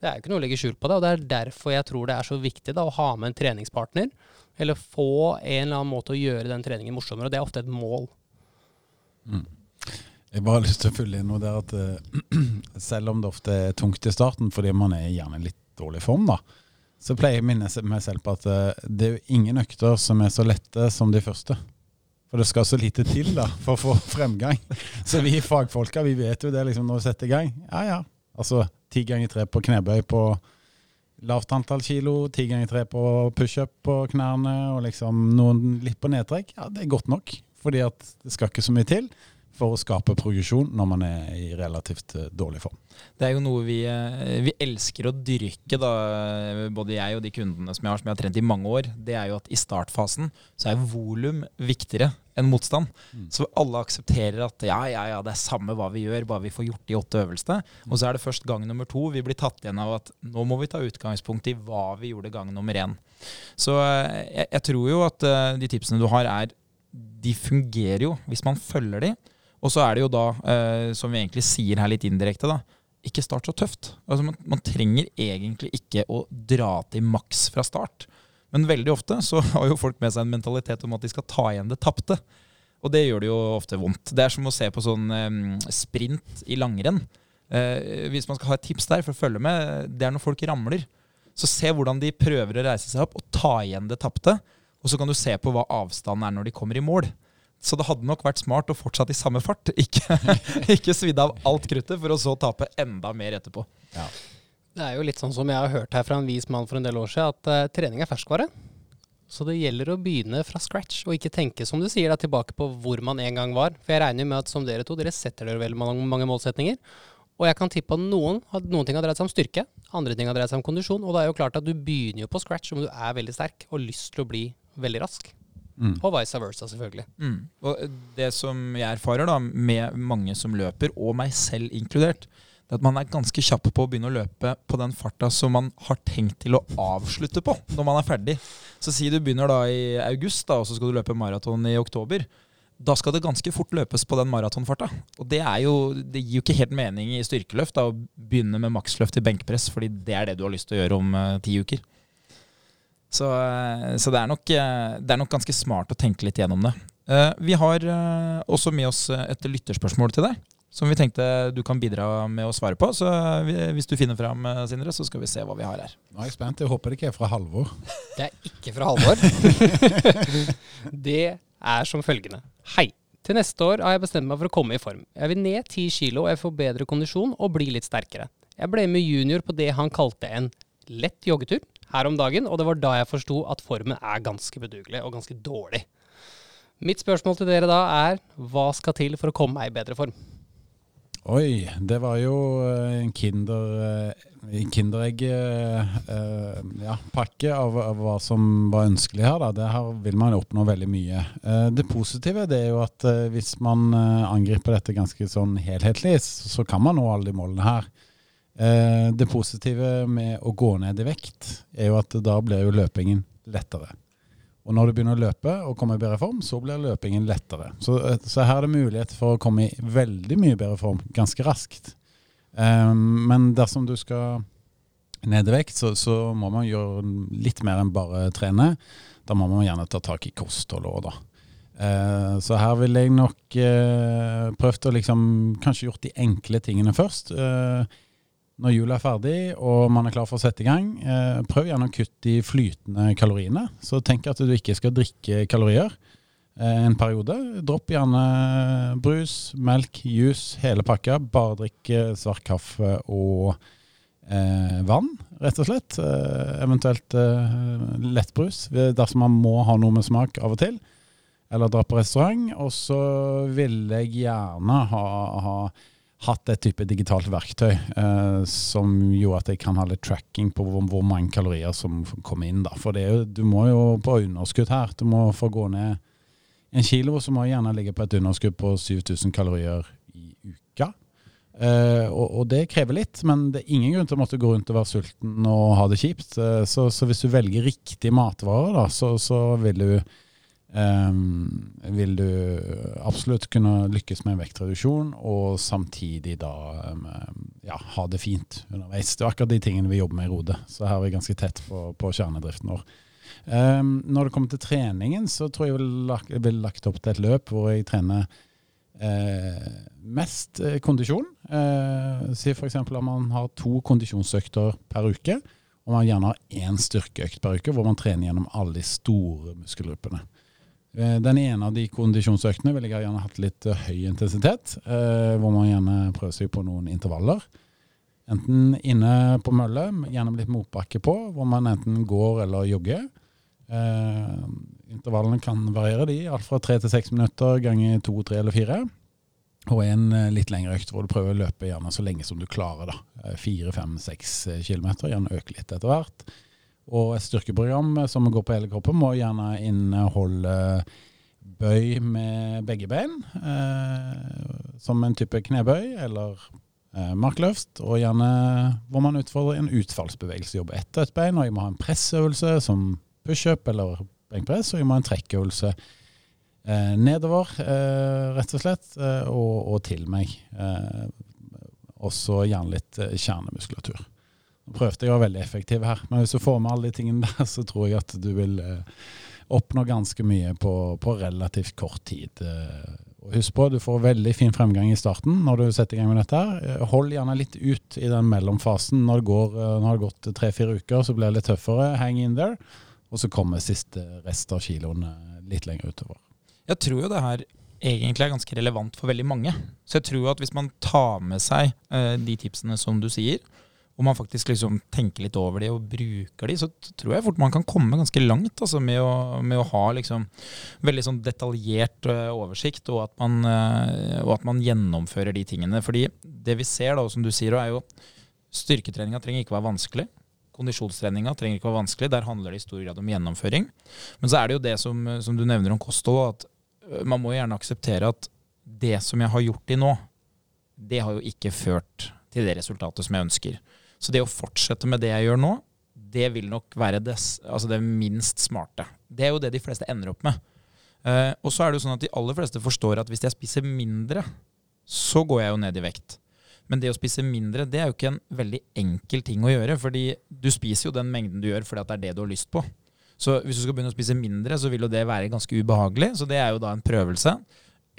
Det er jo ikke noe å legge skjul på det, og det er derfor jeg tror det er så viktig da, å ha med en treningspartner, eller få en eller annen måte å gjøre den treningen morsommere. og Det er ofte et mål. Jeg bare har lyst til å fylle inn noe der at uh, <clears throat> selv om det ofte er tungt i starten, fordi man er gjerne i litt dårlig form, da, så pleier jeg å minne meg selv på at uh, det er jo ingen økter som er så lette som de første. For det skal så lite til da, for å få fremgang. Så vi fagfolka vi vet jo det liksom når vi setter i gang. Ja ja. Altså ti ganger tre på knebøy på lavt antall kilo, ti ganger tre på pushup på knærne, og liksom noen litt på nedtrekk. Ja, det er godt nok. Fordi at det skal ikke så mye til for å skape progresjon når man er i relativt eh, dårlig form. Det er jo noe vi, eh, vi elsker å dyrke, da, både jeg og de kundene som jeg har som jeg har trent i mange år. Det er jo at i startfasen så er volum viktigere enn motstand. Mm. Så alle aksepterer at ja, ja, ja, det er samme hva vi gjør, bare vi får gjort de åtte øvelsene. Og så er det først gang nummer to vi blir tatt igjen av at nå må vi ta utgangspunkt i hva vi gjorde gang nummer én. Så eh, jeg, jeg tror jo at uh, de tipsene du har, er De fungerer jo hvis man følger de. Og så er det jo da, uh, som vi egentlig sier her litt indirekte, da, ikke start så tøft. Altså man, man trenger egentlig ikke å dra til maks fra start. Men veldig ofte så <laughs> har jo folk med seg en mentalitet om at de skal ta igjen det tapte. Og det gjør det jo ofte vondt. Det er som å se på sånn sprint i langrenn. Eh, hvis man skal ha et tips der for å følge med, det er når folk ramler. Så se hvordan de prøver å reise seg opp og ta igjen det tapte. Og så kan du se på hva avstanden er når de kommer i mål. Så det hadde nok vært smart å fortsette i samme fart. <laughs> Ikke, ikke svidde av alt kruttet for å så tape enda mer etterpå. Det er jo litt sånn som jeg har hørt her fra en vis mann for en del år siden, at uh, trening er ferskvare. Så det gjelder å begynne fra scratch, og ikke tenke som du sier da, tilbake på hvor man en gang var. For jeg regner jo med at som dere to, dere setter dere veldig mange, mange målsetninger. Og jeg kan tippe at noen, at noen ting har dreid seg om styrke, andre ting har dreid seg om kondisjon. Og da er jo klart at du begynner jo på scratch om du er veldig sterk og lyst til å bli veldig rask. Mm. Og vice versa, selvfølgelig. Mm. Og det som jeg erfarer da, med mange som løper, og meg selv inkludert, det at man er ganske kjapp på å begynne å løpe på den farta som man har tenkt til å avslutte på når man er ferdig. Så si du begynner da i august, da, og så skal du løpe maraton i oktober. Da skal det ganske fort løpes på den maratonfarta. Og det, jo, det gir jo ikke helt mening i styrkeløft da, å begynne med maksløft i benkpress, fordi det er det du har lyst til å gjøre om uh, ti uker. Så, uh, så det, er nok, uh, det er nok ganske smart å tenke litt gjennom det. Vi har også med oss et lytterspørsmål til deg. Som vi tenkte du kan bidra med å svare på. Så eh, hvis du finner fram, eh, Sindre, så skal vi se hva vi har her. Nå er jeg spent. Jeg håper det ikke er fra Halvor. Det er ikke fra Halvor. <laughs> det er som følgende. Hei. Til neste år har jeg bestemt meg for å komme i form. Jeg vil ned 10 kilo og jeg får bedre kondisjon og bli litt sterkere. Jeg ble med junior på det han kalte en lett joggetur her om dagen, og det var da jeg forsto at formen er ganske bedugelig og ganske dårlig. Mitt spørsmål til dere da er hva skal til for å komme meg i bedre form? Oi, det var jo eh, en kinder, eh, kinderegg-pakke ja, av, av hva som var ønskelig her. Da. Det her vil man oppnå veldig mye. Eh, Det positive det er jo at eh, hvis man eh, angriper dette ganske sånn helhetlig, så kan man nå alle de målene her. Eh, Det positive med å gå ned i vekt er jo at da blir jo løpingen lettere. Og når du begynner å løpe og komme i bedre form, så blir løpingen lettere. Så, eh, så her er det mulighet for å komme i veldig mye bedre form ganske raskt. Um, men dersom du skal ned i vekt, så, så må man gjøre litt mer enn bare trene. Da må man gjerne ta tak i kostholdet òg, da. Uh, så her ville jeg nok uh, prøvd å liksom kanskje gjort de enkle tingene først. Eh, når jula er ferdig og man er klar for å sette i gang, eh, prøv gjerne å kutte de flytende kaloriene. Så tenk at du ikke skal drikke kalorier eh, en periode. Dropp gjerne brus, melk, juice, hele pakka. Bare drikk eh, svart kaffe og eh, vann, rett og slett. Eh, eventuelt eh, lettbrus, dersom man må ha noe med smak av og til. Eller dra på restaurant. Og så vil jeg gjerne ha, ha hatt et type digitalt verktøy eh, som gjorde at jeg kan ha litt tracking på hvor, hvor mange kalorier som kommer inn. Da. For jo, du må jo på underskudd her. Du må få gå ned en kilo, så må du gjerne ligge på et underskudd på 7000 kalorier i uka. Eh, og, og det krever litt, men det er ingen grunn til å måtte gå rundt og være sulten og ha det kjipt. Eh, så, så hvis du velger riktige matvarer, da, så, så vil du Ehm, vil du absolutt kunne lykkes med vektreduksjon, og samtidig da um, ja, ha det fint underveis. Det er akkurat de tingene vi jobber med i Rode, så her er vi ganske tett på, på kjernedriften vår. Ehm, når det kommer til treningen, så tror jeg jeg vil lagt opp til et løp hvor jeg trener eh, mest eh, kondisjon. Eh, si f.eks. at man har to kondisjonsøkter per uke, og man gjerne har én styrkeøkt per uke, hvor man trener gjennom alle de store muskelgruppene. Eh, Den ene av de kondisjonsøktene vil jeg gjerne hatt litt eh, høy intensitet, eh, hvor man gjerne prøver seg på noen intervaller. Enten inne på mølle, gjerne litt motbakke på, hvor man enten går eller jogger. Intervallene kan variere, de, alt fra tre til seks minutter ganger to, tre eller fire. Og en litt lengre økt hvor du prøver å løpe gjerne så lenge som du klarer. da. Fire, fem, seks kilometer, gjerne øke litt etter hvert. Og et styrkeprogram som går på hele kroppen, må gjerne inneholde bøy med begge bein, eh, som en type knebøy eller eh, markløft, og gjerne hvor man utfordrer en utfallsbevegelse. jobbe etter et bein, og jeg må ha en pressøvelse som pushup eller benkpress, og jeg må ha en trekkøvelse eh, nedover, eh, rett og slett, eh, og, og til meg. Eh, også gjerne litt eh, kjernemuskulatur. Nå prøvde jeg å være veldig effektiv her, men hvis du får med alle de tingene der, så tror jeg at du vil eh, oppnå ganske mye på, på relativt kort tid. Eh, og husk på, du får veldig fin fremgang i starten når du setter i gang med dette. her. Eh, Hold gjerne litt ut i den mellomfasen. Når det, går, når det har gått tre-fire uker, så blir det litt tøffere. Hang in there. Og så kommer siste rest av kiloene litt lenger utover. Jeg tror jo det her egentlig er ganske relevant for veldig mange. Så jeg tror at hvis man tar med seg de tipsene som du sier, og man faktisk liksom tenker litt over de og bruker de, så tror jeg fort man kan komme ganske langt altså, med, å, med å ha liksom veldig sånn detaljert eh, oversikt, og at, man, eh, og at man gjennomfører de tingene. Fordi det vi ser, da, som du sier, er jo styrketreninga trenger ikke være vanskelig. Kondisjonstreninga trenger ikke være vanskelig. Der handler det i stor grad om gjennomføring. Men så er det jo det som, som du nevner om kosthold, at man må gjerne akseptere at det som jeg har gjort til nå, det har jo ikke ført til det resultatet som jeg ønsker. Så det å fortsette med det jeg gjør nå, det vil nok være det, altså det minst smarte. Det er jo det de fleste ender opp med. Uh, og så er det jo sånn at de aller fleste forstår at hvis jeg spiser mindre, så går jeg jo ned i vekt. Men det å spise mindre det er jo ikke en veldig enkel ting å gjøre. fordi du spiser jo den mengden du gjør fordi det er det du har lyst på. Så hvis du skal begynne å spise mindre, så vil jo det være ganske ubehagelig. Så det er jo da en prøvelse.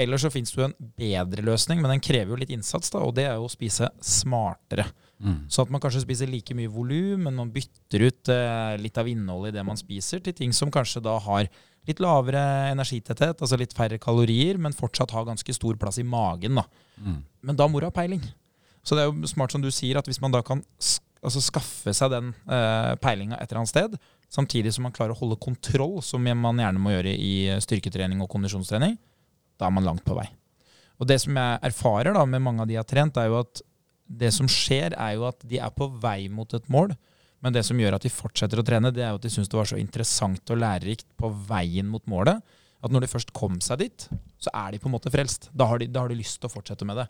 Eller så fins det jo en bedre løsning, men den krever jo litt innsats, da, og det er jo å spise smartere. Mm. Så at man kanskje spiser like mye volum, men man bytter ut eh, litt av innholdet i det man spiser, til ting som kanskje da har litt lavere energitetthet, altså litt færre kalorier, men fortsatt har ganske stor plass i magen. da. Mm. Men da må du ha peiling. Så det er jo smart som du sier, at hvis man da kan altså skaffe seg den eh, peilinga et eller annet sted, samtidig som man klarer å holde kontroll, som man gjerne må gjøre i styrketrening og kondisjonstrening, da er man langt på vei. Og det som jeg erfarer da med mange av de jeg har trent, er jo at det som skjer, er jo at de er på vei mot et mål. Men det som gjør at de fortsetter å trene, det er jo at de syns det var så interessant og lærerikt på veien mot målet, at når de først kom seg dit, så er de på en måte frelst. Da har de, da har de lyst til å fortsette med det.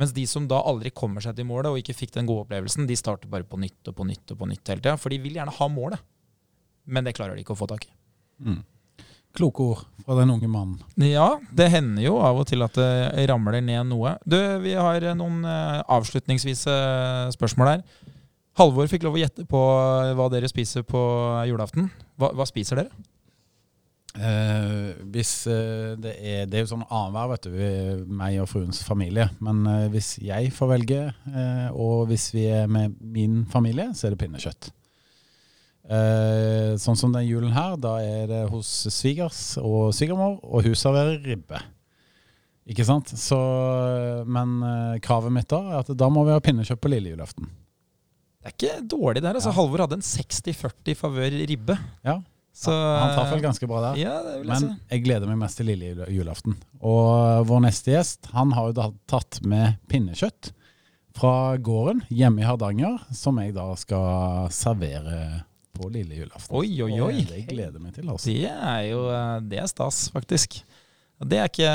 Mens de som da aldri kommer seg til målet og ikke fikk den gode opplevelsen, de starter bare på nytt og på nytt og på nytt hele tida. For de vil gjerne ha målet, men det klarer de ikke å få tak i. Mm. Kloke ord fra den unge mannen. Ja, det hender jo av og til at det ramler ned noe. Du, vi har noen eh, avslutningsvise spørsmål her. Halvor fikk lov å gjette på hva dere spiser på julaften. Hva, hva spiser dere? Eh, hvis eh, det er Det er jo sånn annenhver, vet du, meg og fruens familie. Men eh, hvis jeg får velge, eh, og hvis vi er med min familie, så er det pinnekjøtt. Eh, sånn som den julen her, da er det hos svigers og svigermor, og hun serverer ribbe. Ikke sant? Så, men eh, kravet mitt da er at da må vi ha pinnekjøtt på lille julaften. Det er ikke dårlig der. altså Ja. Halvor hadde en 60-40 favør ribbe. Ja, Så, Han traff vel ganske bra der. Ja, jeg Men si. jeg gleder meg mest til lille julaften. Og vår neste gjest han har jo da tatt med pinnekjøtt fra gården hjemme i Hardanger, som jeg da skal servere på lille julaften. Oi, oi, oi. Og Det gleder meg til. Også. Det er jo eh, det er stas, faktisk. Det er ikke,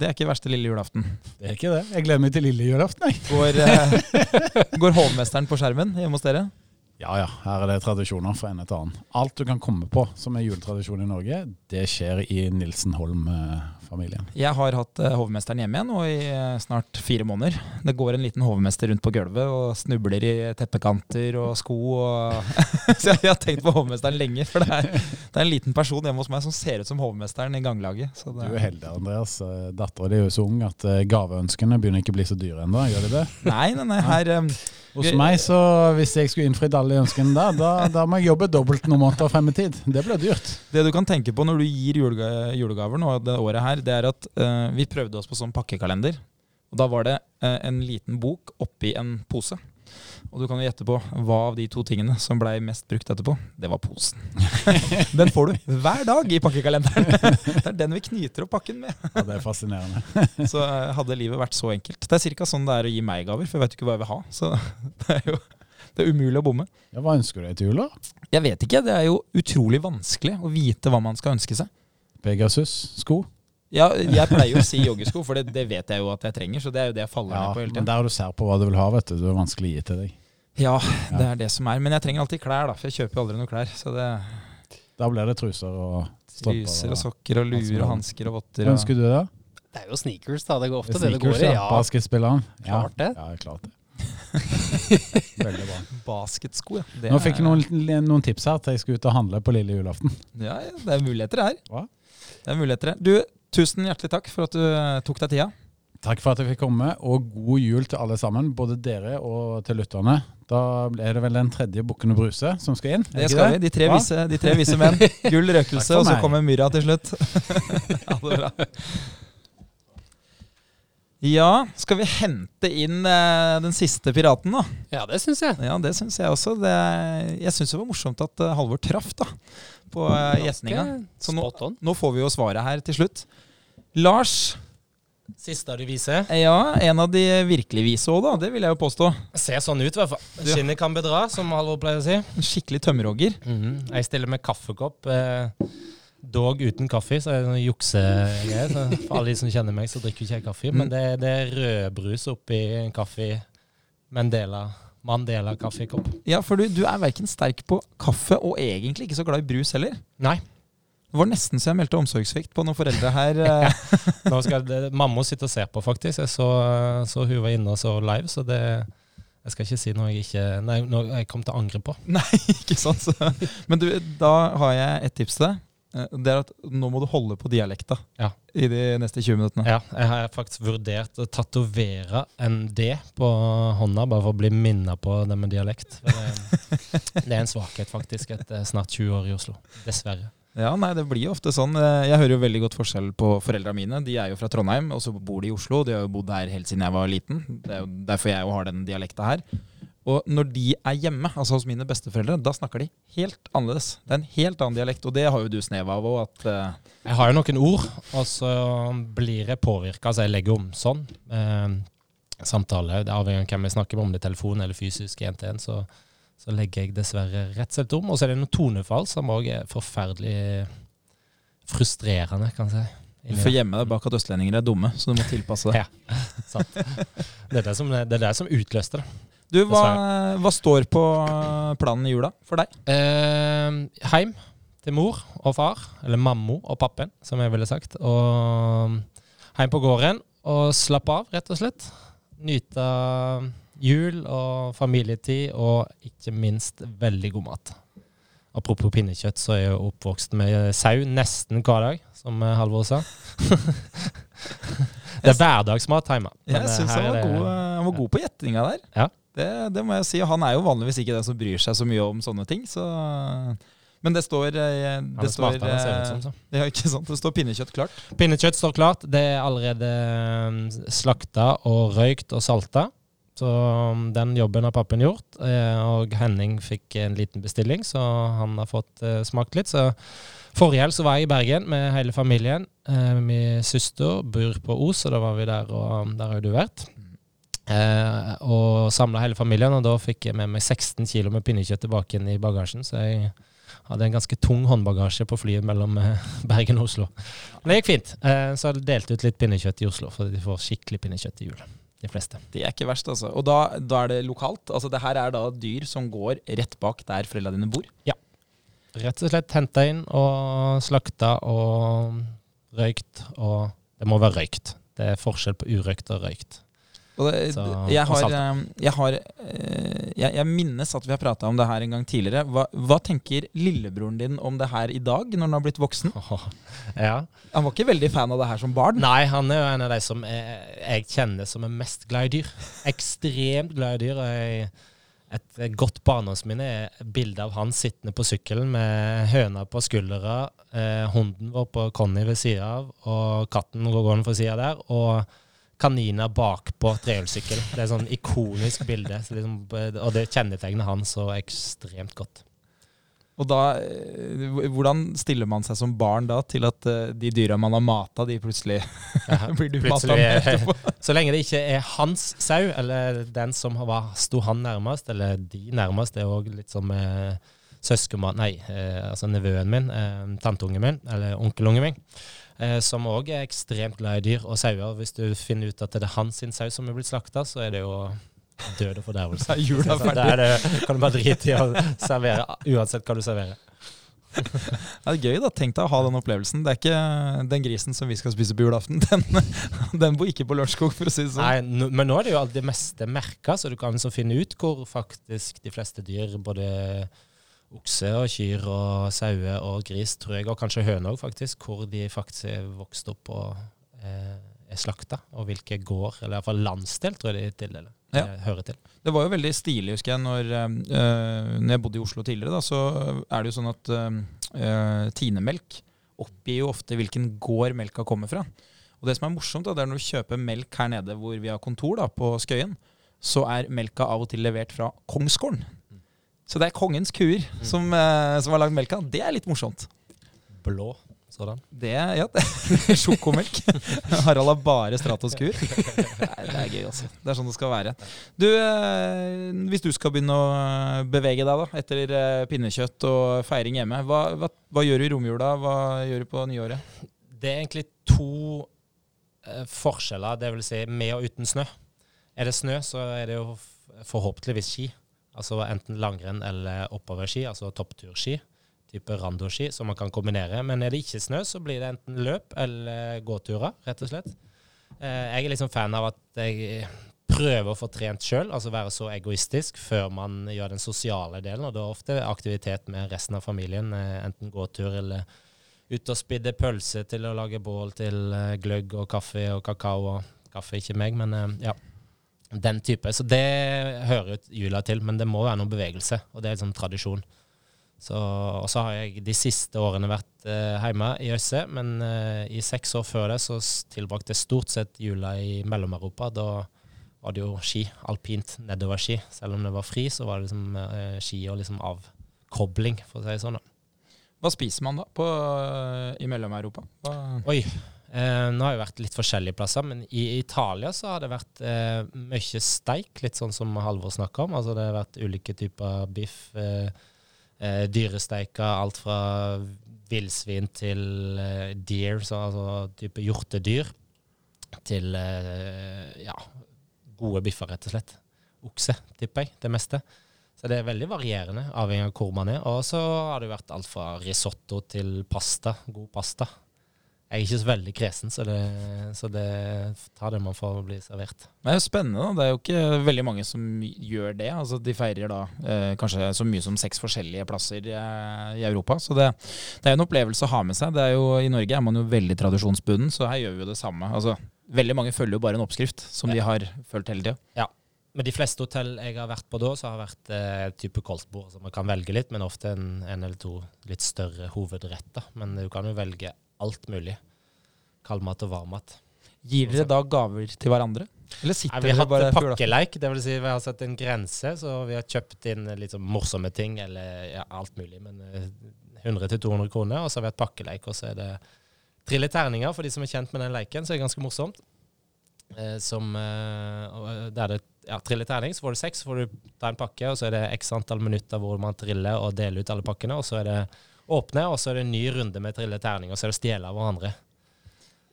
det er ikke verste lille julaften. Det er ikke det. Jeg gleder meg til lille julaften, jeg. Går, eh, går hovmesteren på skjermen hjemme hos dere? Ja ja, her er det tradisjoner fra en til annen. Alt du kan komme på som er juletradisjon i Norge, det skjer i Nilsen Holm-familien. Jeg har hatt eh, hovmesteren hjemme igjen og i eh, snart fire måneder. Det går en liten hovmester rundt på gulvet og snubler i teppekanter og sko. Og <laughs> så jeg har tenkt på hovmesteren lenge, for det er, det er en liten person hjemme hos meg som ser ut som hovmesteren i ganglaget. Så Du er heldig, Andreas. Dattera di er jo så ung at eh, gaveønskene begynner ikke å bli så dyre ennå. Gjør de det? nei, nei, nei, her eh, Hos meg, så hvis jeg skulle innfridd alle ønskene der, da, da må jeg jobbe dobbelt noen måneder frem i tid. Det blir dyrt. Det du kan tenke på når du gir julega- julegaver nå det året her, det er at uh, vi prøvde oss på sånn pakkekalender. Og da var det uh, en liten bok oppi en pose. Og du kan jo gjette på hva av de to tingene som blei mest brukt etterpå. Det var posen. <laughs> den får du hver dag i pakkekalenderen. det er den vi knyter opp pakken med. Ja, det er fascinerende. <laughs> Så eh, hadde livet vært så enkelt. Det er ca. sånn det er å gi meg gaver, for jeg vet jo ikke hva jeg vil ha. Så <laughs> det er jo det er umulig å bomme. Ja, hva ønsker du deg til jul, da? Jeg vet ikke. Det er jo utrolig vanskelig å vite hva man skal ønske seg. Pegasus-sko? Ja, jeg pleier jo å si joggesko, for det, det vet jeg jo at jeg trenger. Så det er jo det jeg faller Ja, ned på hele tiden. men der du ser på hva du vil ha, vet du. Det er vanskelig å gi til deg. Ja, det er det som er. Men jeg trenger alltid klær, da. For jeg kjøper jo aldri noe klær. Så det Da blir det truser og strømper. Truser og sokker og luer og er. hansker og votter. Hva Og... ønsker du det? da? Det er jo sneakers, da. Det går ofte det, det det går i. ja. Ja. Basketspilleren? Klart det. Ja, ja, klart det. <laughs> Veldig bra. Basketsko, ja. Det Nå fikk jeg noen, noen tips her til jeg skal ut og handle på lille julaften. Ja, ja, det er muligheter her. Hva? Det er muligheter her. Du, tusen hjertelig takk for at du eh, tok deg tida. Takk for at jeg fikk komme, og god jul til alle sammen. Både dere og til lytterne. Da er det vel den tredje Bukken og Bruse som skal inn? Det skal skal vi. De tre, vise, de tre vise menn. <laughs> Gull, røkelse, og så kommer Myra til slutt. <laughs> ja, det er bra. Ja, skal vi hente inn eh, den siste piraten, da? Ja, det syns jeg. Ja, det syns jeg også. Det, jeg syns det var morsomt at uh, Halvor traff da, på uh, gjetninga. Så nå, nå får vi jo svaret her til slutt. Lars, Siste av de vise. ja, en av de virkelig vise òg, da. Det vil jeg jo påstå. Ser sånn ut, i hvert fall. Skinnet kan bedra, som Halvor pleier å si. En skikkelig tømmerhogger. Jeg stiller med kaffekopp. Eh, dog uten kaffe, så er det noe juksegreier. For alle de som kjenner meg, så drikker ikke jeg kaffe. Men det, det er rødbrus oppi en kaffe Mandela. Mandela kaffekopp. Ja, for du, du er verken sterk på kaffe og egentlig ikke så glad i brus heller. Nei. Det var nesten så jeg meldte omsorgssvikt på noen foreldre her. <laughs> eh. Nå skal det, Mamma sitter og ser på, faktisk. Jeg så, så hun var inne og så live, så det Jeg skal ikke si noe jeg ikke Nei, noe jeg kom til å angre på. <laughs> Nei, ikke sant? Så, men du, da har jeg et tips til deg. Eh, Det er at nå må du holde på dialekta Ja. i de neste 20 minuttene. Ja, jeg har faktisk vurdert å tatovere en D på hånda, bare for å bli minnet på det med dialekt. Det, det er en svakhet, faktisk, etter snart 20 år i Oslo. Dessverre. Ja, nei, det blir jo ofte sånn. Eh, Jeg hører jo veldig godt forskjell på foreldra mine. De er jo fra Trondheim, og så bor de i Oslo. De har jo bodd her helt siden jeg var liten. Det er jo derfor jeg jo har den dialekta her. Og når de er hjemme, altså hos mine besteforeldre, da snakker de helt annerledes. Det er en helt annen dialekt, og det har jo du snev av òg, at eh, Jeg har jo noen ord, og så blir jeg påvirka, så jeg legger om sånn. Eh, samtale, det avhenger av hvem jeg snakker med, om det er telefon eller fysisk en til en, så, så legger jeg dessverre rett og slett om. Og så er det noen tonefall som òg er forferdelig frustrerende, kan jeg si. Du får gjemme der bak at østlendinger er dumme, så du må tilpasse det. Ja. Sant. Det er det som, det er det som utløste det. Du, hva, hva står på planen i jula for deg? Eh, heim til mor og far, eller mammo og pappen, som jeg ville sagt. Og heim på gården og slappe av, rett og slett. Nyte jul og familietid, og ikke minst veldig god mat. Apropos pinnekjøtt, så er jeg oppvokst med sau nesten hver dag, som eh, Halvor sa. <laughs> det er hverdagsmat hjemme. Jeg eh, syns han, var god, eh, han var god på gjettinga der. Ja. Det, det må jeg si. Han er jo vanligvis ikke den som bryr seg så mye om sånne ting. Så. Men det står, eh, det står det ut som. eh, så. <laughs> Ja? Det står pinnekjøtt klart. Pinnekjøtt står klart. Det er allerede um, slakta og røykt og salta. Så um, den jobben har pappen gjort. eh, Og Henning fikk en liten bestilling, så han har fått eh, smakt litt. Så Forrige helg så var jeg i Bergen med hele familien. Eh, Min søster bor på Os, og da var vi der, og um, der har jo du vært. Og samla hele familien, og da fikk jeg med meg 16 kilo med pinnekjøtt tilbake inn i bagasjen. Så jeg hadde en ganske tung håndbagasje på flyet mellom <laughs> Bergen og Oslo. Men det gikk fint. Så jeg delte ut litt pinnekjøtt i Oslo, for de får skikkelig pinnekjøtt i jul. De fleste. Det er ikke verst, altså. Og da, da er det lokalt. Altså Det her er da dyr som går rett bak der foreldra dine bor. Ja. Rett og slett henta inn og slakta og røykt. Og det må være røykt. Det er forskjell på urøykt og røykt. Det, Så- jeg, har, eh, jeg har eh, jeg, jeg minnes at vi har prata om det her en gang tidligere. Hva, hva tenker lillebroren din om det her i dag, når han har blitt voksen? <laughs> ja. Han var ikke veldig fan av det her som barn. Nei, han er jo en av de som jeg, jeg kjenner som er mest glad i dyr. Ekstremt glad i dyr. og Et godt barndomsminne er bildet av han sittende på sykkelen med høna på skuldra, eh, hunden vår på Conny ved sida av, og katten går gående for sida der, og kaniner bakpå trehjulssykkel. Det er et sånn ikonisk bilde, så liksom, og det kjennetegner han så ekstremt godt. Og da, eh, hvordan stiller man seg som barn da til at eh, de dyra man har mata, de plutselig <laughs> blir du mata med er- etterpå? <laughs> Så lenge det ikke er hans sau, eller den som var, sto han nærmest, eller de nærmest, det er òg litt som eh, søskenbarn Nei, eh, altså nevøen min, eh, tanteungen min, eller onkelungen min, eh, som òg er ekstremt glad i dyr og sauer. Hvis du finner ut at det er hans sin sau som er blitt slakta, så er det jo død og fordervelse. <laughs> Jula er ferdig. Da er det, kan du bare drite i å servere, uansett hva du serverer. <laughs> Det er gøy, da. Tenk deg å ha den opplevelsen. Det er ikke den grisen som vi skal spise på julaften. <laughs> Den, den bor ikke på Lørenskog, for å si det sånn. Nei, men nå er det jo alt det meste merka, så du kan så finne ut hvor faktisk de fleste dyr, både okse og kyr og sauer og gris, tror jeg, og kanskje høne òg, faktisk, hvor de faktisk er vokst opp og eh, er slakta, og hvilke gård, eller iallfall landsdel, tror jeg de tildeler. Ja. eh, hører til. Det var jo veldig stilig, husker jeg, når, øh, når jeg bodde i Oslo tidligere. Da, så er det jo sånn at uh, Tinemelk oppgir jo ofte hvilken gård melka kommer fra. Og det som er morsomt, da, det er når du kjøper melk her nede hvor vi har kontor, da, på Skøyen, så er melka av og til levert fra Kongsgården. Så det er kongens kuer som, eh, som har lagd melka. Det er litt morsomt. Blå sådan. Det, ja, <laughs> Sjokomelk. <laughs> Harald har bare Stratos kuer. <laughs> Det er gøy, altså. Det er sånn det skal være. Du, eh, hvis du skal begynne å bevege deg da, etter eh, pinnekjøtt og feiring hjemme, hva, hva, hva gjør du i romjula? Hva gjør du på nyåret? Det er egentlig to eh, forskjeller, det vil si med og uten snø. Er det snø, så er det jo forhåpentligvis ski. Altså enten langrenn eller oppoverski, altså toppturski. Type randoski, som man kan kombinere. Men er det ikke snø, så blir det enten løp eller gåturer, rett og slett. Eh, jeg er liksom fan av at jeg prøver å få trent sjøl, altså være så egoistisk før man gjør den sosiale delen. Og da er ofte aktivitet med resten av familien, eh, enten gåtur eller ut og spidde pølse til å lage bål til eh, gløgg og kaffe og kakao. og Kaffe ikke meg, men ja. Den type. Så det hører jula til, men det må være noen bevegelse, og det er liksom tradisjon. Så, og så har jeg de siste årene vært eh, hjemme i Øyse, men eh, i seks år før det så tilbrakte jeg stort sett jula i Mellom-Europa. Da var det jo ski, alpint nedoverski. Selv om det var fri, så var det liksom eh, ski og liksom avkobling, for å si det sånn. da. Hva spiser man da på, øh, i Mellom-Europa? Oi. Eh, nå har jeg vært litt forskjellige plasser, men i Italia så har det vært eh, mye steik, litt sånn som Halvor snakka om. Altså det har vært ulike typer biff. Eh, eh, dyresteiker, alt fra villsvin til eh, deer, så altså type hjortedyr, til eh, ja, gode biffer, rett og slett. Okse, tipper jeg, det meste. Så det er veldig varierende, avhengig av hvor man er. Og så har det vært alt fra risotto til pasta, god pasta. Jeg er ikke så veldig kresen, så det, så det tar det man får bli servert. Det er jo spennende. da. Det er jo ikke veldig mange som gjør det. Altså, de feirer da eh, kanskje så mye som seks forskjellige plasser eh, i Europa. Så det, det er jo en opplevelse å ha med seg. Det er jo, I Norge er man jo veldig tradisjonsbunden, så her gjør vi jo det samme. Altså, veldig mange følger jo bare en oppskrift som de har fulgt hele tida. Med de fleste hotell jeg har vært på da, så har det vært eh, type koldtbord, så man kan velge litt, men ofte en, en eller to litt større hovedretter. Men du kan jo velge alt mulig. Kaldmat og varmmat. Gir dere da gaver til hverandre? Eller sitter Nei, bare... vi har dere hatt bare pakkeleik, det vil si vi har satt en grense, så vi har kjøpt inn litt sånn morsomme ting, eller ja, alt mulig, men eh, 100-200 kroner, og så har vi hatt pakkeleik, og så er det trille terninger for de som er kjent med den leiken, så er det ganske morsomt. Eh, som eh, Der det ja, triller terning, så får du seks, så får du ta en pakke, og så er det x antall minutter hvor man triller og deler ut alle pakkene, og så er det åpne, og så er det en ny runde med trille terning, og så er det å stjele av hverandre.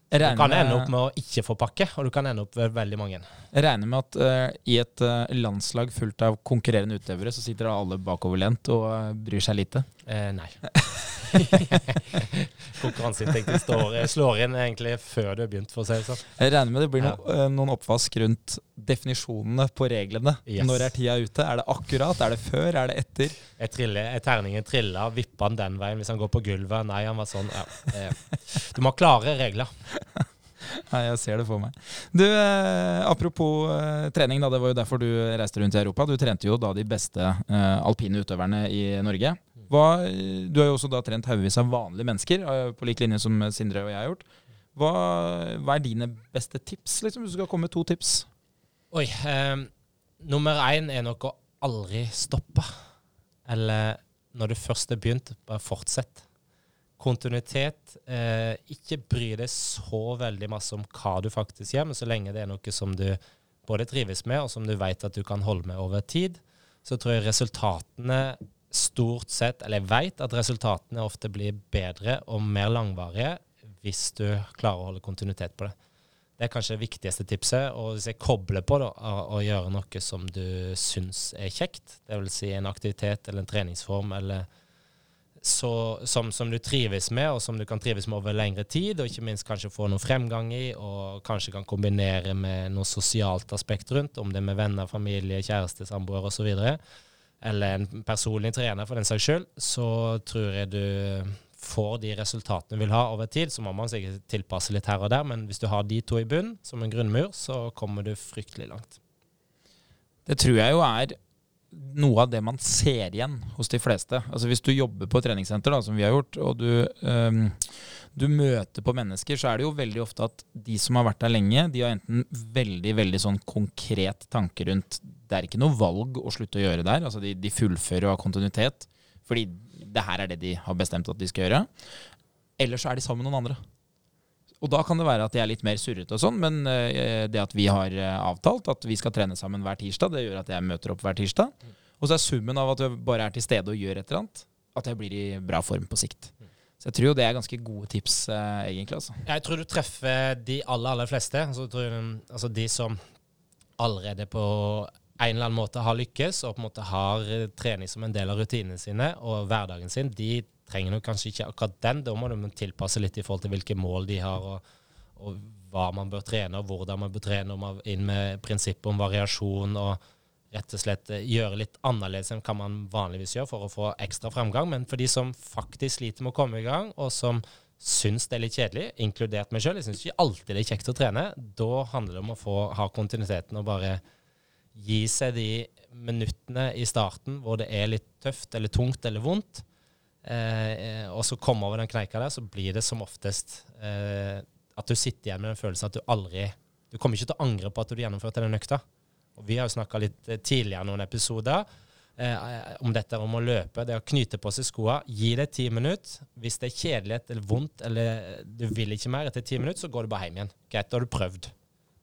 Du kan ende opp med å ikke få pakke, og du kan ende opp med veldig mange. Jeg regner med at uh, i et uh, landslag fullt av konkurrerende utøvere, så sitter alle bakoverlent og uh, bryr seg lite. Eh, nei. <laughs> Konkurranseinstinktet står- eh, slår inn egentlig før du har begynt, for å si det sånn. Jeg regner med det blir no, eh, noen oppvask rundt definisjonene på reglene. Yes. Når er tida ute? Er det akkurat? Er det før? Er det etter? Er, triller, jeg terningen trilla, vipper han den veien hvis han går på gulvet? Nei, han var sånn. Ja. Du må ha klare regler. <laughs> Nei, jeg ser det for meg. Du, eh, Apropos eh, trening, da, det var jo derfor du reiste rundt i Europa. Du trente jo da de beste eh, alpine utøverne i Norge. Hva, du har jo også da trent haugevis av vanlige mennesker, eh, på lik linje som Sindre og jeg har gjort. Hva, hva er dine beste tips, liksom, hvis du skal komme med to tips? Oi. Eh, nummer én er nok å aldri stoppe. Eller når du først er begynt, bare fortsett. Kontinuitet. Eh, ikke bry deg så veldig masse om hva du faktisk gjør, men så lenge det er noe som du både trives med, og som du vet at du kan holde med over tid, så tror jeg resultatene stort sett, eller jeg vet at resultatene ofte blir bedre og mer langvarige hvis du klarer å holde kontinuitet på det. Det er kanskje det viktigste tipset. Og hvis jeg kobler på da, å, gjøre noe som du syns er kjekt, dvs. Si en aktivitet eller en treningsform eller så, som, som du trives med, og som du kan trives med over lengre tid, og ikke minst kanskje få noe fremgang i, og kanskje kan kombinere med noe sosialt aspekt rundt, om det er med venner, familie, kjæreste, samboer osv., eller en personlig trener for den saks skyld, så tror jeg du får de resultatene du vil ha over tid. Så må man sikkert tilpasse litt her og der, men hvis du har de to i bunn som en grunnmur, så kommer du fryktelig langt. Det tror jeg jo er noe av det man ser igjen hos de fleste. Altså Hvis du jobber på treningssenter, da, som vi har gjort, og du, øhm, du møter på mennesker, så er det jo veldig ofte at de som har vært der lenge, de har enten veldig veldig sånn konkret tanke rundt Det er ikke noe valg å slutte å gjøre der. altså De, de fullfører og har kontinuitet. Fordi det her er det de har bestemt at de skal gjøre. Eller så er de sammen med noen andre. Og da kan det være at de er litt mer surrete og sånn, men eh, det at vi har eh, avtalt at vi skal trene sammen hver tirsdag, det gjør at jeg møter opp hver tirsdag. Og så er summen av at du bare er til stede og gjør et eller annet, at jeg blir i bra form på sikt. Jeg tror det er ganske gode tips, eh, egentlig. altså. Jeg tror du treffer de aller, aller fleste. Altså, tror altså de som allerede på en eller annen måte har lykkes, og på en måte har eh, trening som en del av rutinene sine og hverdagen sin, de trenger nok kanskje ikke akkurat den. Da må du tilpasse litt i forhold til hvilke mål de har, og, og hva man bør trene, og hvordan man bør trene, og inn med prinsippet om variasjon og rett og slett eh, gjøre litt annerledes enn hva man vanligvis gjør for å få ekstra fremgang. Men for de som faktisk sliter med å komme i gang, og som syns det er litt kjedelig, inkludert meg sjøl, jeg syns ikke alltid det er kjekt å trene, da handler det om å få ha kontinuiteten og bare gi seg de minuttene i starten hvor det er litt tøft eller tungt eller vondt, eh, og så komme over den kneika der, så blir det som oftest eh, at du sitter igjen med den følelsen at du aldri Du kommer ikke til å angre på at du gjennomførte den økta. Og Vi har jo snakka litt eh, tidligere noen episoder eh, om dette om å løpe, det å knyte på seg skoa. Gi det ti minutter. Hvis det er kjedelig eller vondt eller du vil ikke mer etter ti minutter, så går du bare hjem igjen. Greit, da har du prøvd.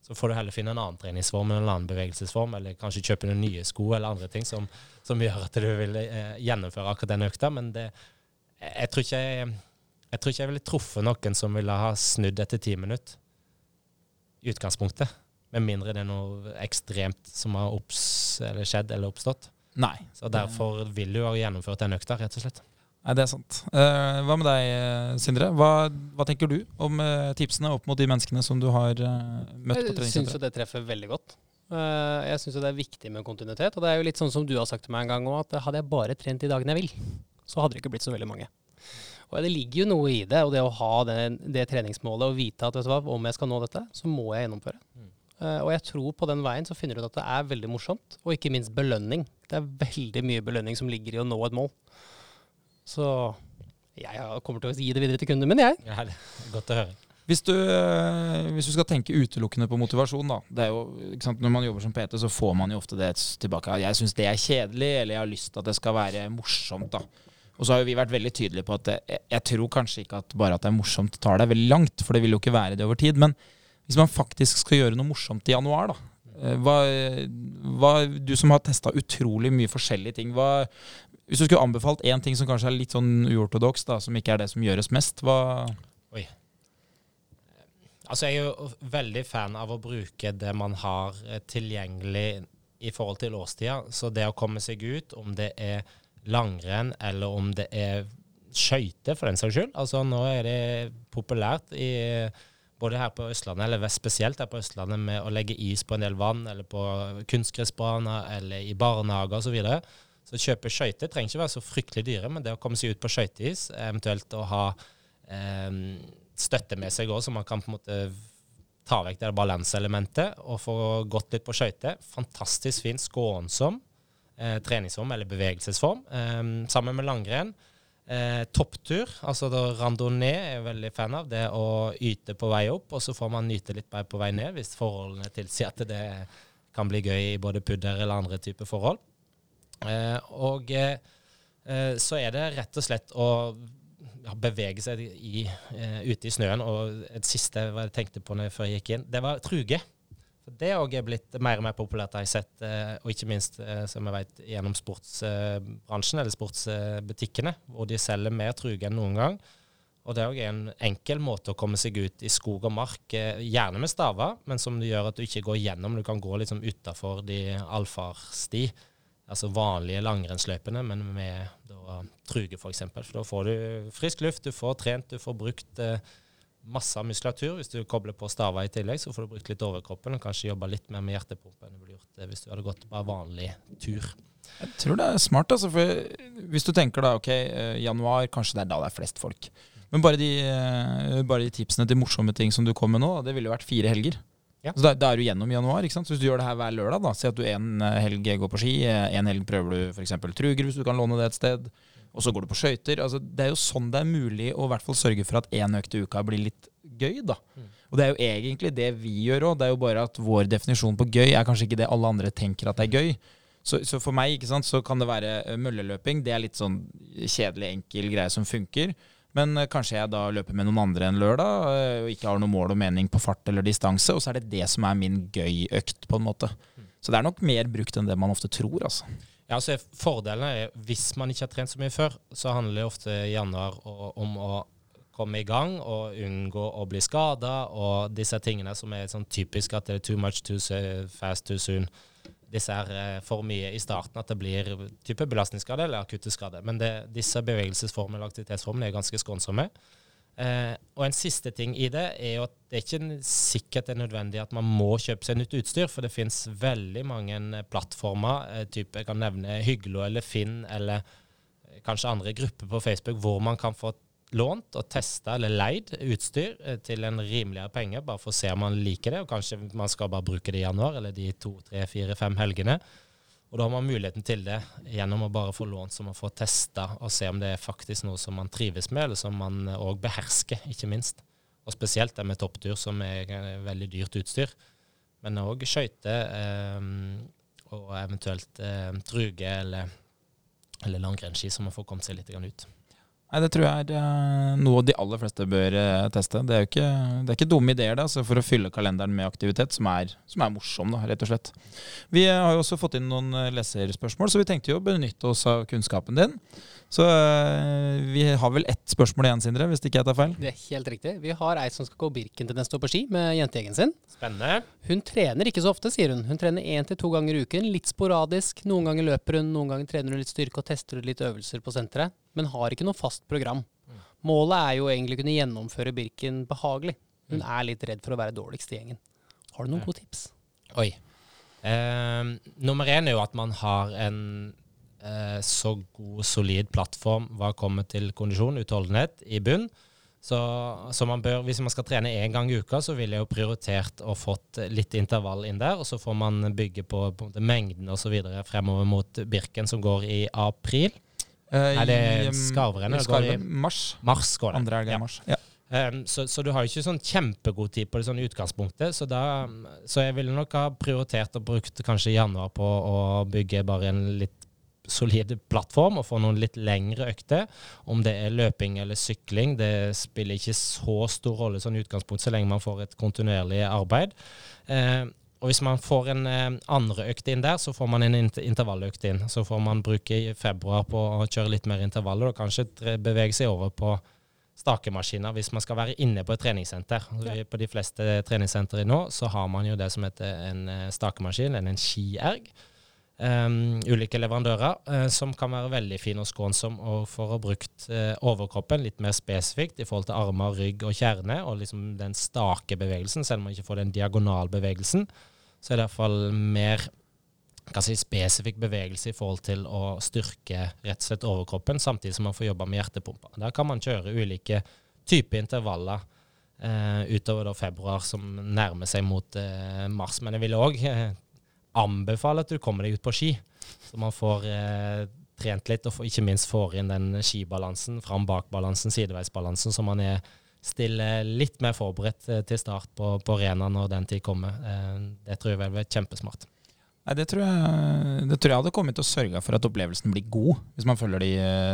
Så får du heller finne en annen treningsform eller en annen bevegelsesform, eller kanskje kjøpe noen nye sko eller andre ting som, som gjør at du vil eh, gjennomføre akkurat den økta. Men det, jeg, tror ikke jeg, jeg tror ikke jeg ville truffet noen som ville ha snudd etter ti minutter i utgangspunktet. Med mindre det er noe ekstremt som har opps, eller skjedd eller oppstått. Nei. Så derfor vil du ha gjennomført den økta, rett og slett. Nei, det er sant. Uh, hva med deg, eh, Sindre? Hva, hva tenker du om uh, tipsene opp mot de menneskene som du har uh, møtt på treningssenteret? Jeg syns det treffer veldig godt. Eh, jeg syns det er viktig med kontinuitet. Og det er jo litt sånn som du har sagt til meg en gang òg, at hadde jeg bare trent de dagene jeg vil, så hadde det ikke blitt så veldig mange. Og det ligger jo noe i det, og det å ha det, det treningsmålet og vite at vet du hva, om jeg skal nå dette, så må jeg gjennomføre. Mm. Eh, og jeg tror på den veien så finner du ut at det er veldig morsomt, og ikke minst belønning. Det er veldig mye belønning som ligger i å nå et mål. Så jeg kommer til å gi det videre til kundene mine, jeg. Ja, det er godt å høre. Hvis du, eh, hvis du skal tenke utelukkende på motivasjon, da. Det er jo, ikke sant, når man jobber som PT, så får man jo ofte det tilbake. Jeg syns det er kjedelig, eller jeg har lyst til at det skal være morsomt. da. Og så har jo vi vært veldig tydelige på at jeg, jeg tror kanskje ikke at bare at det er morsomt tar deg veldig langt, for det vil jo ikke være det over tid. Men hvis man faktisk skal gjøre noe morsomt i januar, da. eh, Hva, hva, du som har testa utrolig mye forskjellige ting. Hva, hvis du skulle anbefalt én ting som kanskje er litt sånn uortodoks, som ikke er det som gjøres mest, hva Oi. Altså, jeg er jo veldig fan av å bruke det man har eh, tilgjengelig i forhold til årstida. Så det å komme seg ut, om det er langrenn eller om det er skøyter, for den saks skyld. Altså, nå er det populært i både her på Østlandet, eller spesielt her på Østlandet, med å legge is på en del vann, eller på kunstgressbaner, eller i barnehager osv. Så, videre. så kjøpe skøyter trenger ikke være så fryktelig dyre, men det å komme seg ut på skøyteis, eventuelt å ha eh, støtte med seg òg, så man kan på en måte ta vekk det balanseelementet og få gått litt på skøyter. Fantastisk fin, skånsom eh, treningsform eller bevegelsesform. Eh, sammen med langrenn. Eh, topptur, altså da randonee er jeg veldig fan av. Det å yte på vei opp, og så får man nyte litt mer på vei ned hvis forholdene tilsier at det kan bli gøy i både pudder eller andre typer forhold. Eh, og eh, så er det rett og slett å ja, bevege seg i, eh, ute i snøen. Og et siste hva jeg tenkte på når jeg, før jeg gikk inn, det var truge. For Det òg er blitt mer og mer populært, har jeg sett, eh, og ikke minst, eh, som jeg vet, gjennom sportsbransjen, eller sportsbutikkene, hvor de selger mer truge enn noen gang. Og det er òg en enkel måte å komme seg ut i skog og mark, eh, gjerne med staver, men som det gjør at du ikke går gjennom. Du kan gå liksom utafor de allfarsti, altså vanlige langrennsløypene, men med da, truge f.eks. For, for da får du frisk luft, du får trent, du får brukt eh, masse muskulatur. Hvis du kobler på staver i tillegg, så får du brukt litt overkroppen og kanskje jobba litt mer med hjertepumpen enn du ville gjort det hvis du hadde gått bare vanlig tur. Jeg tror det er smart, altså. For hvis du tenker da, ok, eh, januar, kanskje det er da det er flest folk. Men bare de, eh, bare de tipsene til morsomme ting som du kom med nå, det ville jo vært fire helger. Ja. Så da, da er du gjennom januar. ikke sant? Så hvis du gjør det her hver lørdag, da, si at du en eh, helg går på ski, eh, en helg prøver du f.eks. truger, hvis du kan låne det et sted, og så går du på skøyter. Altså, det er jo sånn det er mulig å i hvert fall sørge for at én økt i uka blir litt gøy, da. Mm. Og det er jo egentlig det vi gjør òg. Det er jo bare at vår definisjon på gøy er kanskje ikke det alle andre tenker at det er gøy. Så, så for meg ikke sant, så kan det være eh, mølleløping. Det er litt sånn kjedelig, enkel greie som funker. Men eh, kanskje jeg da løper med noen andre enn lørdag, eh, og ikke har noe mål og mening på fart eller distanse, og så er det det som er min gøy-økt, på en måte. Så det er nok mer brukt enn det man ofte tror, altså. Ja, altså Fordelen er hvis man ikke har trent så mye før, så handler det ofte i januar om å komme i gang og unngå å bli skada, og disse tingene som er sånn typisk at det er too much too fast too soon. Disse er eh, for mye i starten at det blir type belastningsskade eller akutte skade. Men det, disse bevegelsesformene og aktivitetsformene er ganske skånsomme. Eh, og en siste ting i det er jo at det er ikke sikkert det er nødvendig at man må kjøpe seg nytt utstyr, for det finnes veldig mange eh, plattformer, eh, type jeg kan nevne Hyglo eller Finn eller eh, kanskje andre grupper på Facebook, hvor man kan få lånt og testa eller leid utstyr eh, til en rimeligere penge, bare for å se om man liker det, og kanskje man skal bare bruke det i januar eller de to, tre, fire, fem helgene. Og da har man muligheten til det gjennom å bare få lånt så man får testa og se om det er faktisk noe som man trives med, eller som man òg behersker, ikke minst. Og spesielt det med topptur, som er veldig dyrt utstyr. Men òg skøyter eh, og eventuelt eh, truge eller, eller langrennsski, så man får kommet seg litt ut. Nei, Det tror jeg er noe de aller fleste bør uh, teste. Det er jo ikke, det er ikke dumme ideer det, altså, for å fylle kalenderen med aktivitet som er, som er morsom, da, rett og slett. Vi uh, har jo også fått inn noen leserspørsmål, så vi tenkte jo å benytte oss av kunnskapen din. Så vi har vel ett spørsmål igjen, Sindre, hvis det ikke jeg tar feil? Det er helt riktig. Vi har ei som skal gå Birken til neste år på ski med jentegjengen sin. Spennende. Hun trener ikke så ofte, sier hun. Hun trener én til to ganger i uken. Litt sporadisk. Noen ganger løper hun, noen ganger trener hun litt styrke og tester litt øvelser på senteret. Men har ikke noe fast program. Målet er jo egentlig å kunne gjennomføre Birken behagelig. Hun mm. er litt redd for å være dårligst i gjengen. Har du noen gode tips? Oi. Eh, nummer én er jo at man har en eh, så god, solid plattform hva kommer til kondisjon, utholdenhet, i bunn. Så, så, man bør, hvis man skal trene én gang i uka, så ville jeg jo prioritert og fått litt intervall inn der. Og så får man bygge på, på mengden osv. fremover mot Birken, som går i april. Uh, er det Skarvrennet? Skarven, mars. Mars går det. Andre helg i mars. Ja. Um, så, så, du har jo ikke sånn kjempegod tid på det sånn utgangspunktet. Så, da, så jeg ville nok ha prioritert og brukt kanskje januar på å bygge bare en litt solid plattform og få noen litt lengre økter. Om det er løping eller sykling, det spiller ikke så stor rolle sånn utgangspunkt så lenge man får et kontinuerlig arbeid. Eh, og hvis man får en eh, andre økt inn der, så får man en inter intervalløkt inn. Så får man bruke i februar på å kjøre litt mer intervaller og kanskje bevege seg over på stakemaskiner hvis man skal være inne på et treningssenter. Ja. På de fleste treningssentre nå så har man jo det som heter en stakemaskin, stakemaskin, en skierg. Um, ulike leverandører, uh, som kan være veldig fin og skånsom og for å ha brukt uh, overkroppen litt mer spesifikt i forhold til armer, rygg og kjerne, og liksom den stake bevegelsen, selv om man ikke får den diagonalbevegelsen, så er det iallfall mer si, spesifikk bevegelse i forhold til å styrke rett og slett overkroppen, samtidig som man får jobba med hjertepumpa. Der kan man kjøre ulike typer intervaller uh, utover da februar, som nærmer seg mot mars. Men jeg ville òg anbefale at du kommer deg ut på ski, så man får eh, trent litt, og ikke minst får inn den skibalansen, fram-bak-balansen, sideveisbalansen, så man er stille litt mer forberedt eh, til start på, på arena når den tid kommer. Eh, det tror jeg vel er kjempesmart. Nei, det tror, jeg, det tror jeg hadde kommet til å sørge for at opplevelsen blir god, hvis man følger de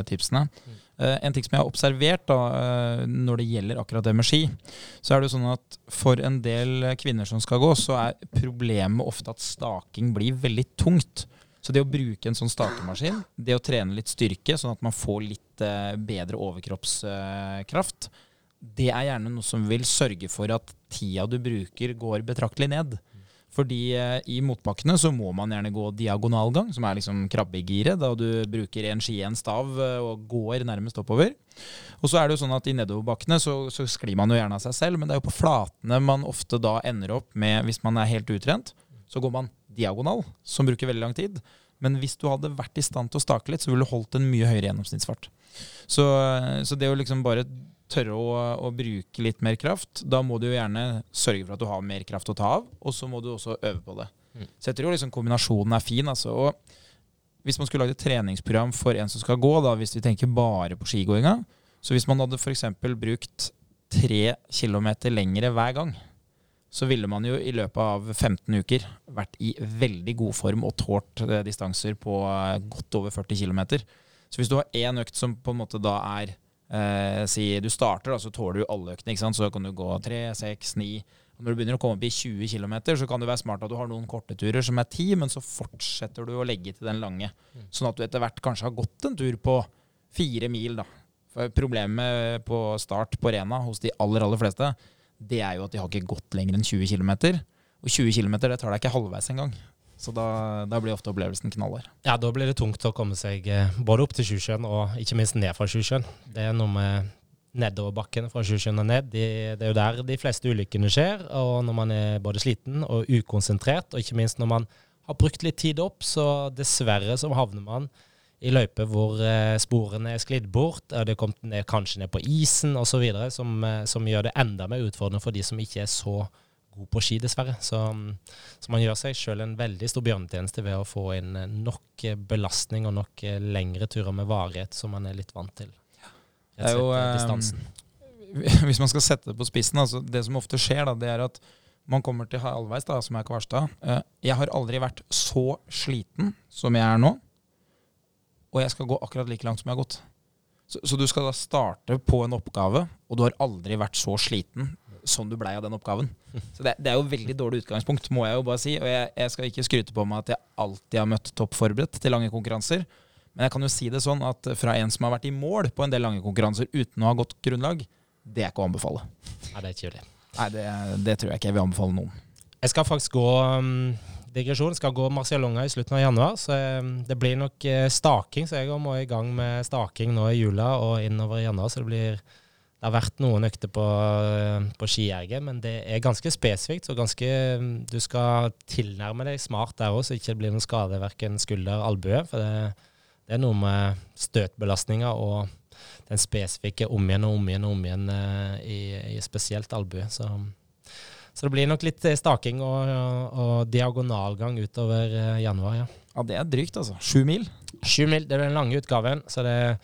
tipsene. Mm. Uh, en ting som jeg har observert da, uh, når det gjelder akkurat det med ski, så er det jo sånn at for en del kvinner som skal gå, så er problemet ofte at staking blir veldig tungt. Så det å bruke en sånn stakemaskin, det å trene litt styrke, sånn at man får litt bedre overkroppskraft, det er gjerne noe som vil sørge for at tida du bruker, går betraktelig ned. Fordi eh, i motbakkene så må man gjerne gå diagonalgang, som er liksom krabbegiret, da du bruker en ski, en stav eh, og går nærmest oppover. Og så er det jo sånn at i nedoverbakkene så, så sklir man jo gjerne av seg selv, men det er jo på flatene man ofte da ender opp med, hvis man er helt utrent, så går man diagonal, som bruker veldig lang tid. Men hvis du hadde vært i stand til å stake litt, så ville du holdt en mye høyere gjennomsnittsfart. Så, eh, så det å liksom bare tørre å, å, bruke litt mer kraft, da må du jo gjerne sørge for at du har mer kraft å ta av, og så må du også øve på det. Mm. Så jeg tror liksom kombinasjonen er fin. Altså. Og hvis man skulle lagd et treningsprogram for en som skal gå, da, hvis vi tenker bare på skigåinga, så hvis man hadde f.eks. brukt tre kilometer lengre hver gang, så ville man jo i løpet av 15 uker vært i veldig god form og tålt eh, distanser på eh, godt over 40 km. Så hvis du har én økt som på en måte da er eh, si du starter, da, så tåler du alle øktene. ikke sant? Så kan du gå 3, 6, 9 og Når du begynner å komme opp i 20 km, så kan det være smart at du har noen korte turer som er 10, men så fortsetter du å legge til den lange. Mm. Sånn at du etter hvert kanskje har gått en tur på fire mil. da. For Problemet på start på Rena hos de aller aller fleste, det er jo at de har ikke gått lenger enn 20 km. Og 20 km tar deg ikke halvveis engang. Så da, da, blir ofte opplevelsen knallhard. Ja, da blir det tungt å komme seg eh, både opp til Sjusjøen og ikke minst ned fra Sjusjøen. Det er noe med nedoverbakken fra Sjusjøen og ned. De, det er jo der de fleste ulykkene skjer. Og når man er både sliten og ukonsentrert, og ikke minst når man har brukt litt tid opp, så dessverre så havner man i løyper hvor eh, sporene er sklidd bort, det kommet ned, kanskje ned på isen osv., som, eh, som gjør det enda mer utfordrende for de som ikke er så god på ski, dessverre. Så, så man gjør seg sjøl en veldig stor bjørnetjeneste ved å få inn eh, nok eh, belastning og nok eh, lengre turer med varighet som man er litt vant til. Det er jo, Rett og slett, eh, distansen. <laughs> Hvis man skal sette det på spissen, altså det som ofte skjer, da, det er at man kommer til halvveis, da, som er Kvarstad. Jeg har aldri vært så sliten som jeg er nå, og jeg skal gå akkurat like langt som jeg har gått. Så, så du skal da starte på en oppgave, og du har aldri vært så sliten som du blei av den oppgaven. Så det, det er jo veldig dårlig utgangspunkt, må jeg jo bare si. Og jeg, jeg skal ikke skryte på meg at jeg alltid har møtt topp forberedt til lange konkurranser. Men jeg kan jo si det sånn at fra en som har vært i mål på en del lange konkurranser uten å ha godt grunnlag, det er ikke å anbefale. Nei, det er ikke det. Nei, det, det tror jeg ikke jeg vil anbefale noen. Jeg skal faktisk gå um, digresjon. Skal gå Marcialonga i slutten av januar, så um, det blir nok eh, staking. Så jeg må i gang med staking nå i jula og innover i januar. Så det blir Det har vært noen økter på, eh, på skierget, men det er ganske spesifikt. Så ganske um, Du skal tilnærme deg smart der òg, så ikke det blir noen skade verken skulder eller albue. For det, det er noe med støtbelastninga og den spesifikke om igjen og om igjen og om igjen eh, i, i spesielt albue. Så så det blir nok litt eh, staking og, og, og diagonalgang utover januar, ja. Ja, det er drygt, altså. Sju mil. Sju mil, det er den lange utgaven, så det er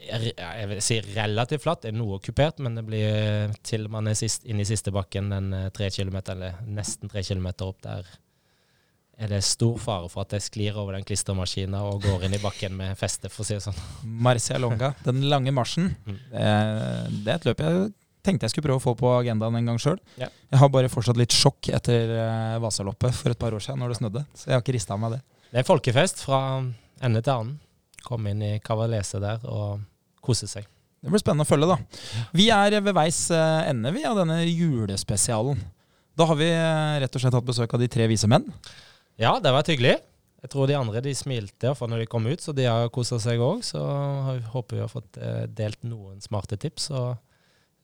jeg vil si relativt flatt. Det er noe kupert, men det blir eh, til man er sist, inne i siste bakken, den eh, tre kilometer, eller nesten tre kilometer opp der, er det stor fare for at jeg sklir over den klistermaskina og går inn i bakken med feste, for å si det sånn. <laughs> Marcialonga, den lange marsjen. Mm. Det, er et løp jeg tenkte jeg skulle prøve å få på agendaen en gang sjøl. Ja. Jeg har bare fortsatt litt sjokk etter eh, Vasaloppet for et par år siden, når det snødde. Så jeg har ikke rista av meg det. Det er folkefest fra ende til annen. Kom inn i Kavalese der og kose seg. Det blir spennende å følge, da. Vi er ved veis eh, ende vi av denne julespesialen. Da har vi eh, rett og slett hatt besøk av de tre vise menn. Ja, det har vært hyggelig. Jeg tror de andre de smilte for når de kom ut, så de har kosa seg òg. Så håper vi har fått eh, delt noen smarte tips og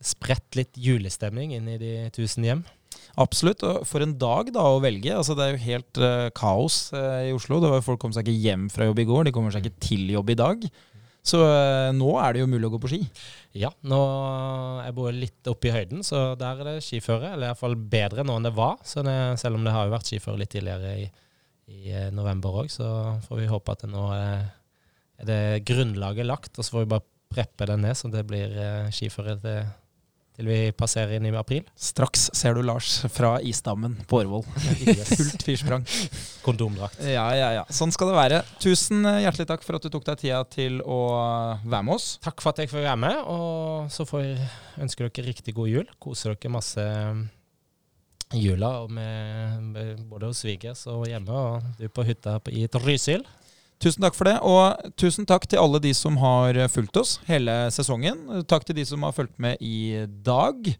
spredt litt julestemning inn i de tusen hjem. Absolutt. Og for en dag da å velge. Altså, det er jo helt uh, kaos uh, i Oslo. Det var Folk kom seg ikke hjem fra jobb i går. De kommer seg ikke til jobb i dag. Så eh, nå er det jo mulig å gå på ski. Ja, nå jeg bor litt oppe i høyden, så der er det skiføre. Eller iallfall bedre nå enn det var. Det, selv om det har jo vært skiføre litt tidligere i, i eh, november òg, så får vi håpe at det nå er, er det grunnlaget lagt. Og så får vi bare preppe det ned, så det blir eh, skiføre til, til vi passerer inn i april. Straks ser du Lars fra isdammen på Årvoll. <laughs> Fullt fyrsprang. Kondomdrakt. Ja, ja, ja. Sånn skal det være. Tusen eh, hjertelig takk for at du tok deg tida til å være med oss. Takk for at jeg får være med, og så får jeg ønske dere riktig god jul. Koser dere masse i jula og med, med både hos svigers og hjemme, og du på hytta i Trysil. Tusen takk for det, og tusen takk til alle de som har fulgt oss hele sesongen. Takk til de som har fulgt med i dag.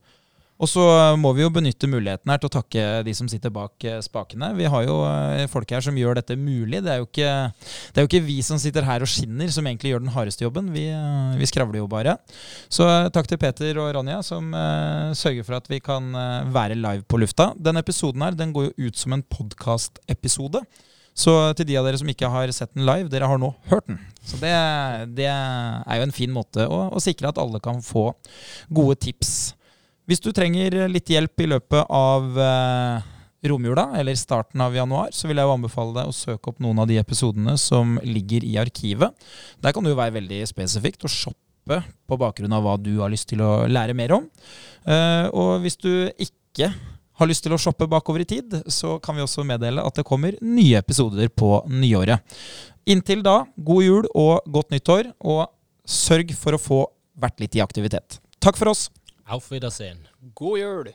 Og så må vi jo benytte muligheten her til å takke de som sitter bak eh, spakene. Vi har jo eh, folk her som gjør dette mulig. Det er jo ikke, er jo ikke vi som sitter her og skinner, som egentlig gjør den hardeste jobben. Vi, eh, vi skravler jo bare. Så eh, takk til Peter og Ronja, som uh, sørger for at vi kan uh, være live på lufta. Denne episoden her, den går jo ut som en podkastepisode. Så til de av dere som ikke har sett den live, dere har nå hørt den. Så det, det er jo en fin måte å, å sikre at alle kan få gode tips. Hvis du trenger litt hjelp i løpet av eh, romjula, eller starten av januar, så vil jeg jo anbefale deg å søke opp noen av de episodene som ligger i arkivet. Der kan det jo være veldig spesifikt å shoppe på bakgrunn av hva du har lyst til å lære mer om. Eh, og hvis du ikke har lyst til å shoppe bakover i tid, så kan vi også meddele at det kommer nye episoder på nyåret. Inntil da, god jul og godt nyttår, og sørg for å få vært litt i aktivitet. Takk for oss. Auf Wiedersehen. God jul!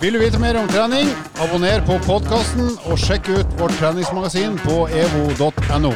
Vil du vite mer om trening? Abonner på podkasten og sjekk ut vårt treningsmagasin på evo.no.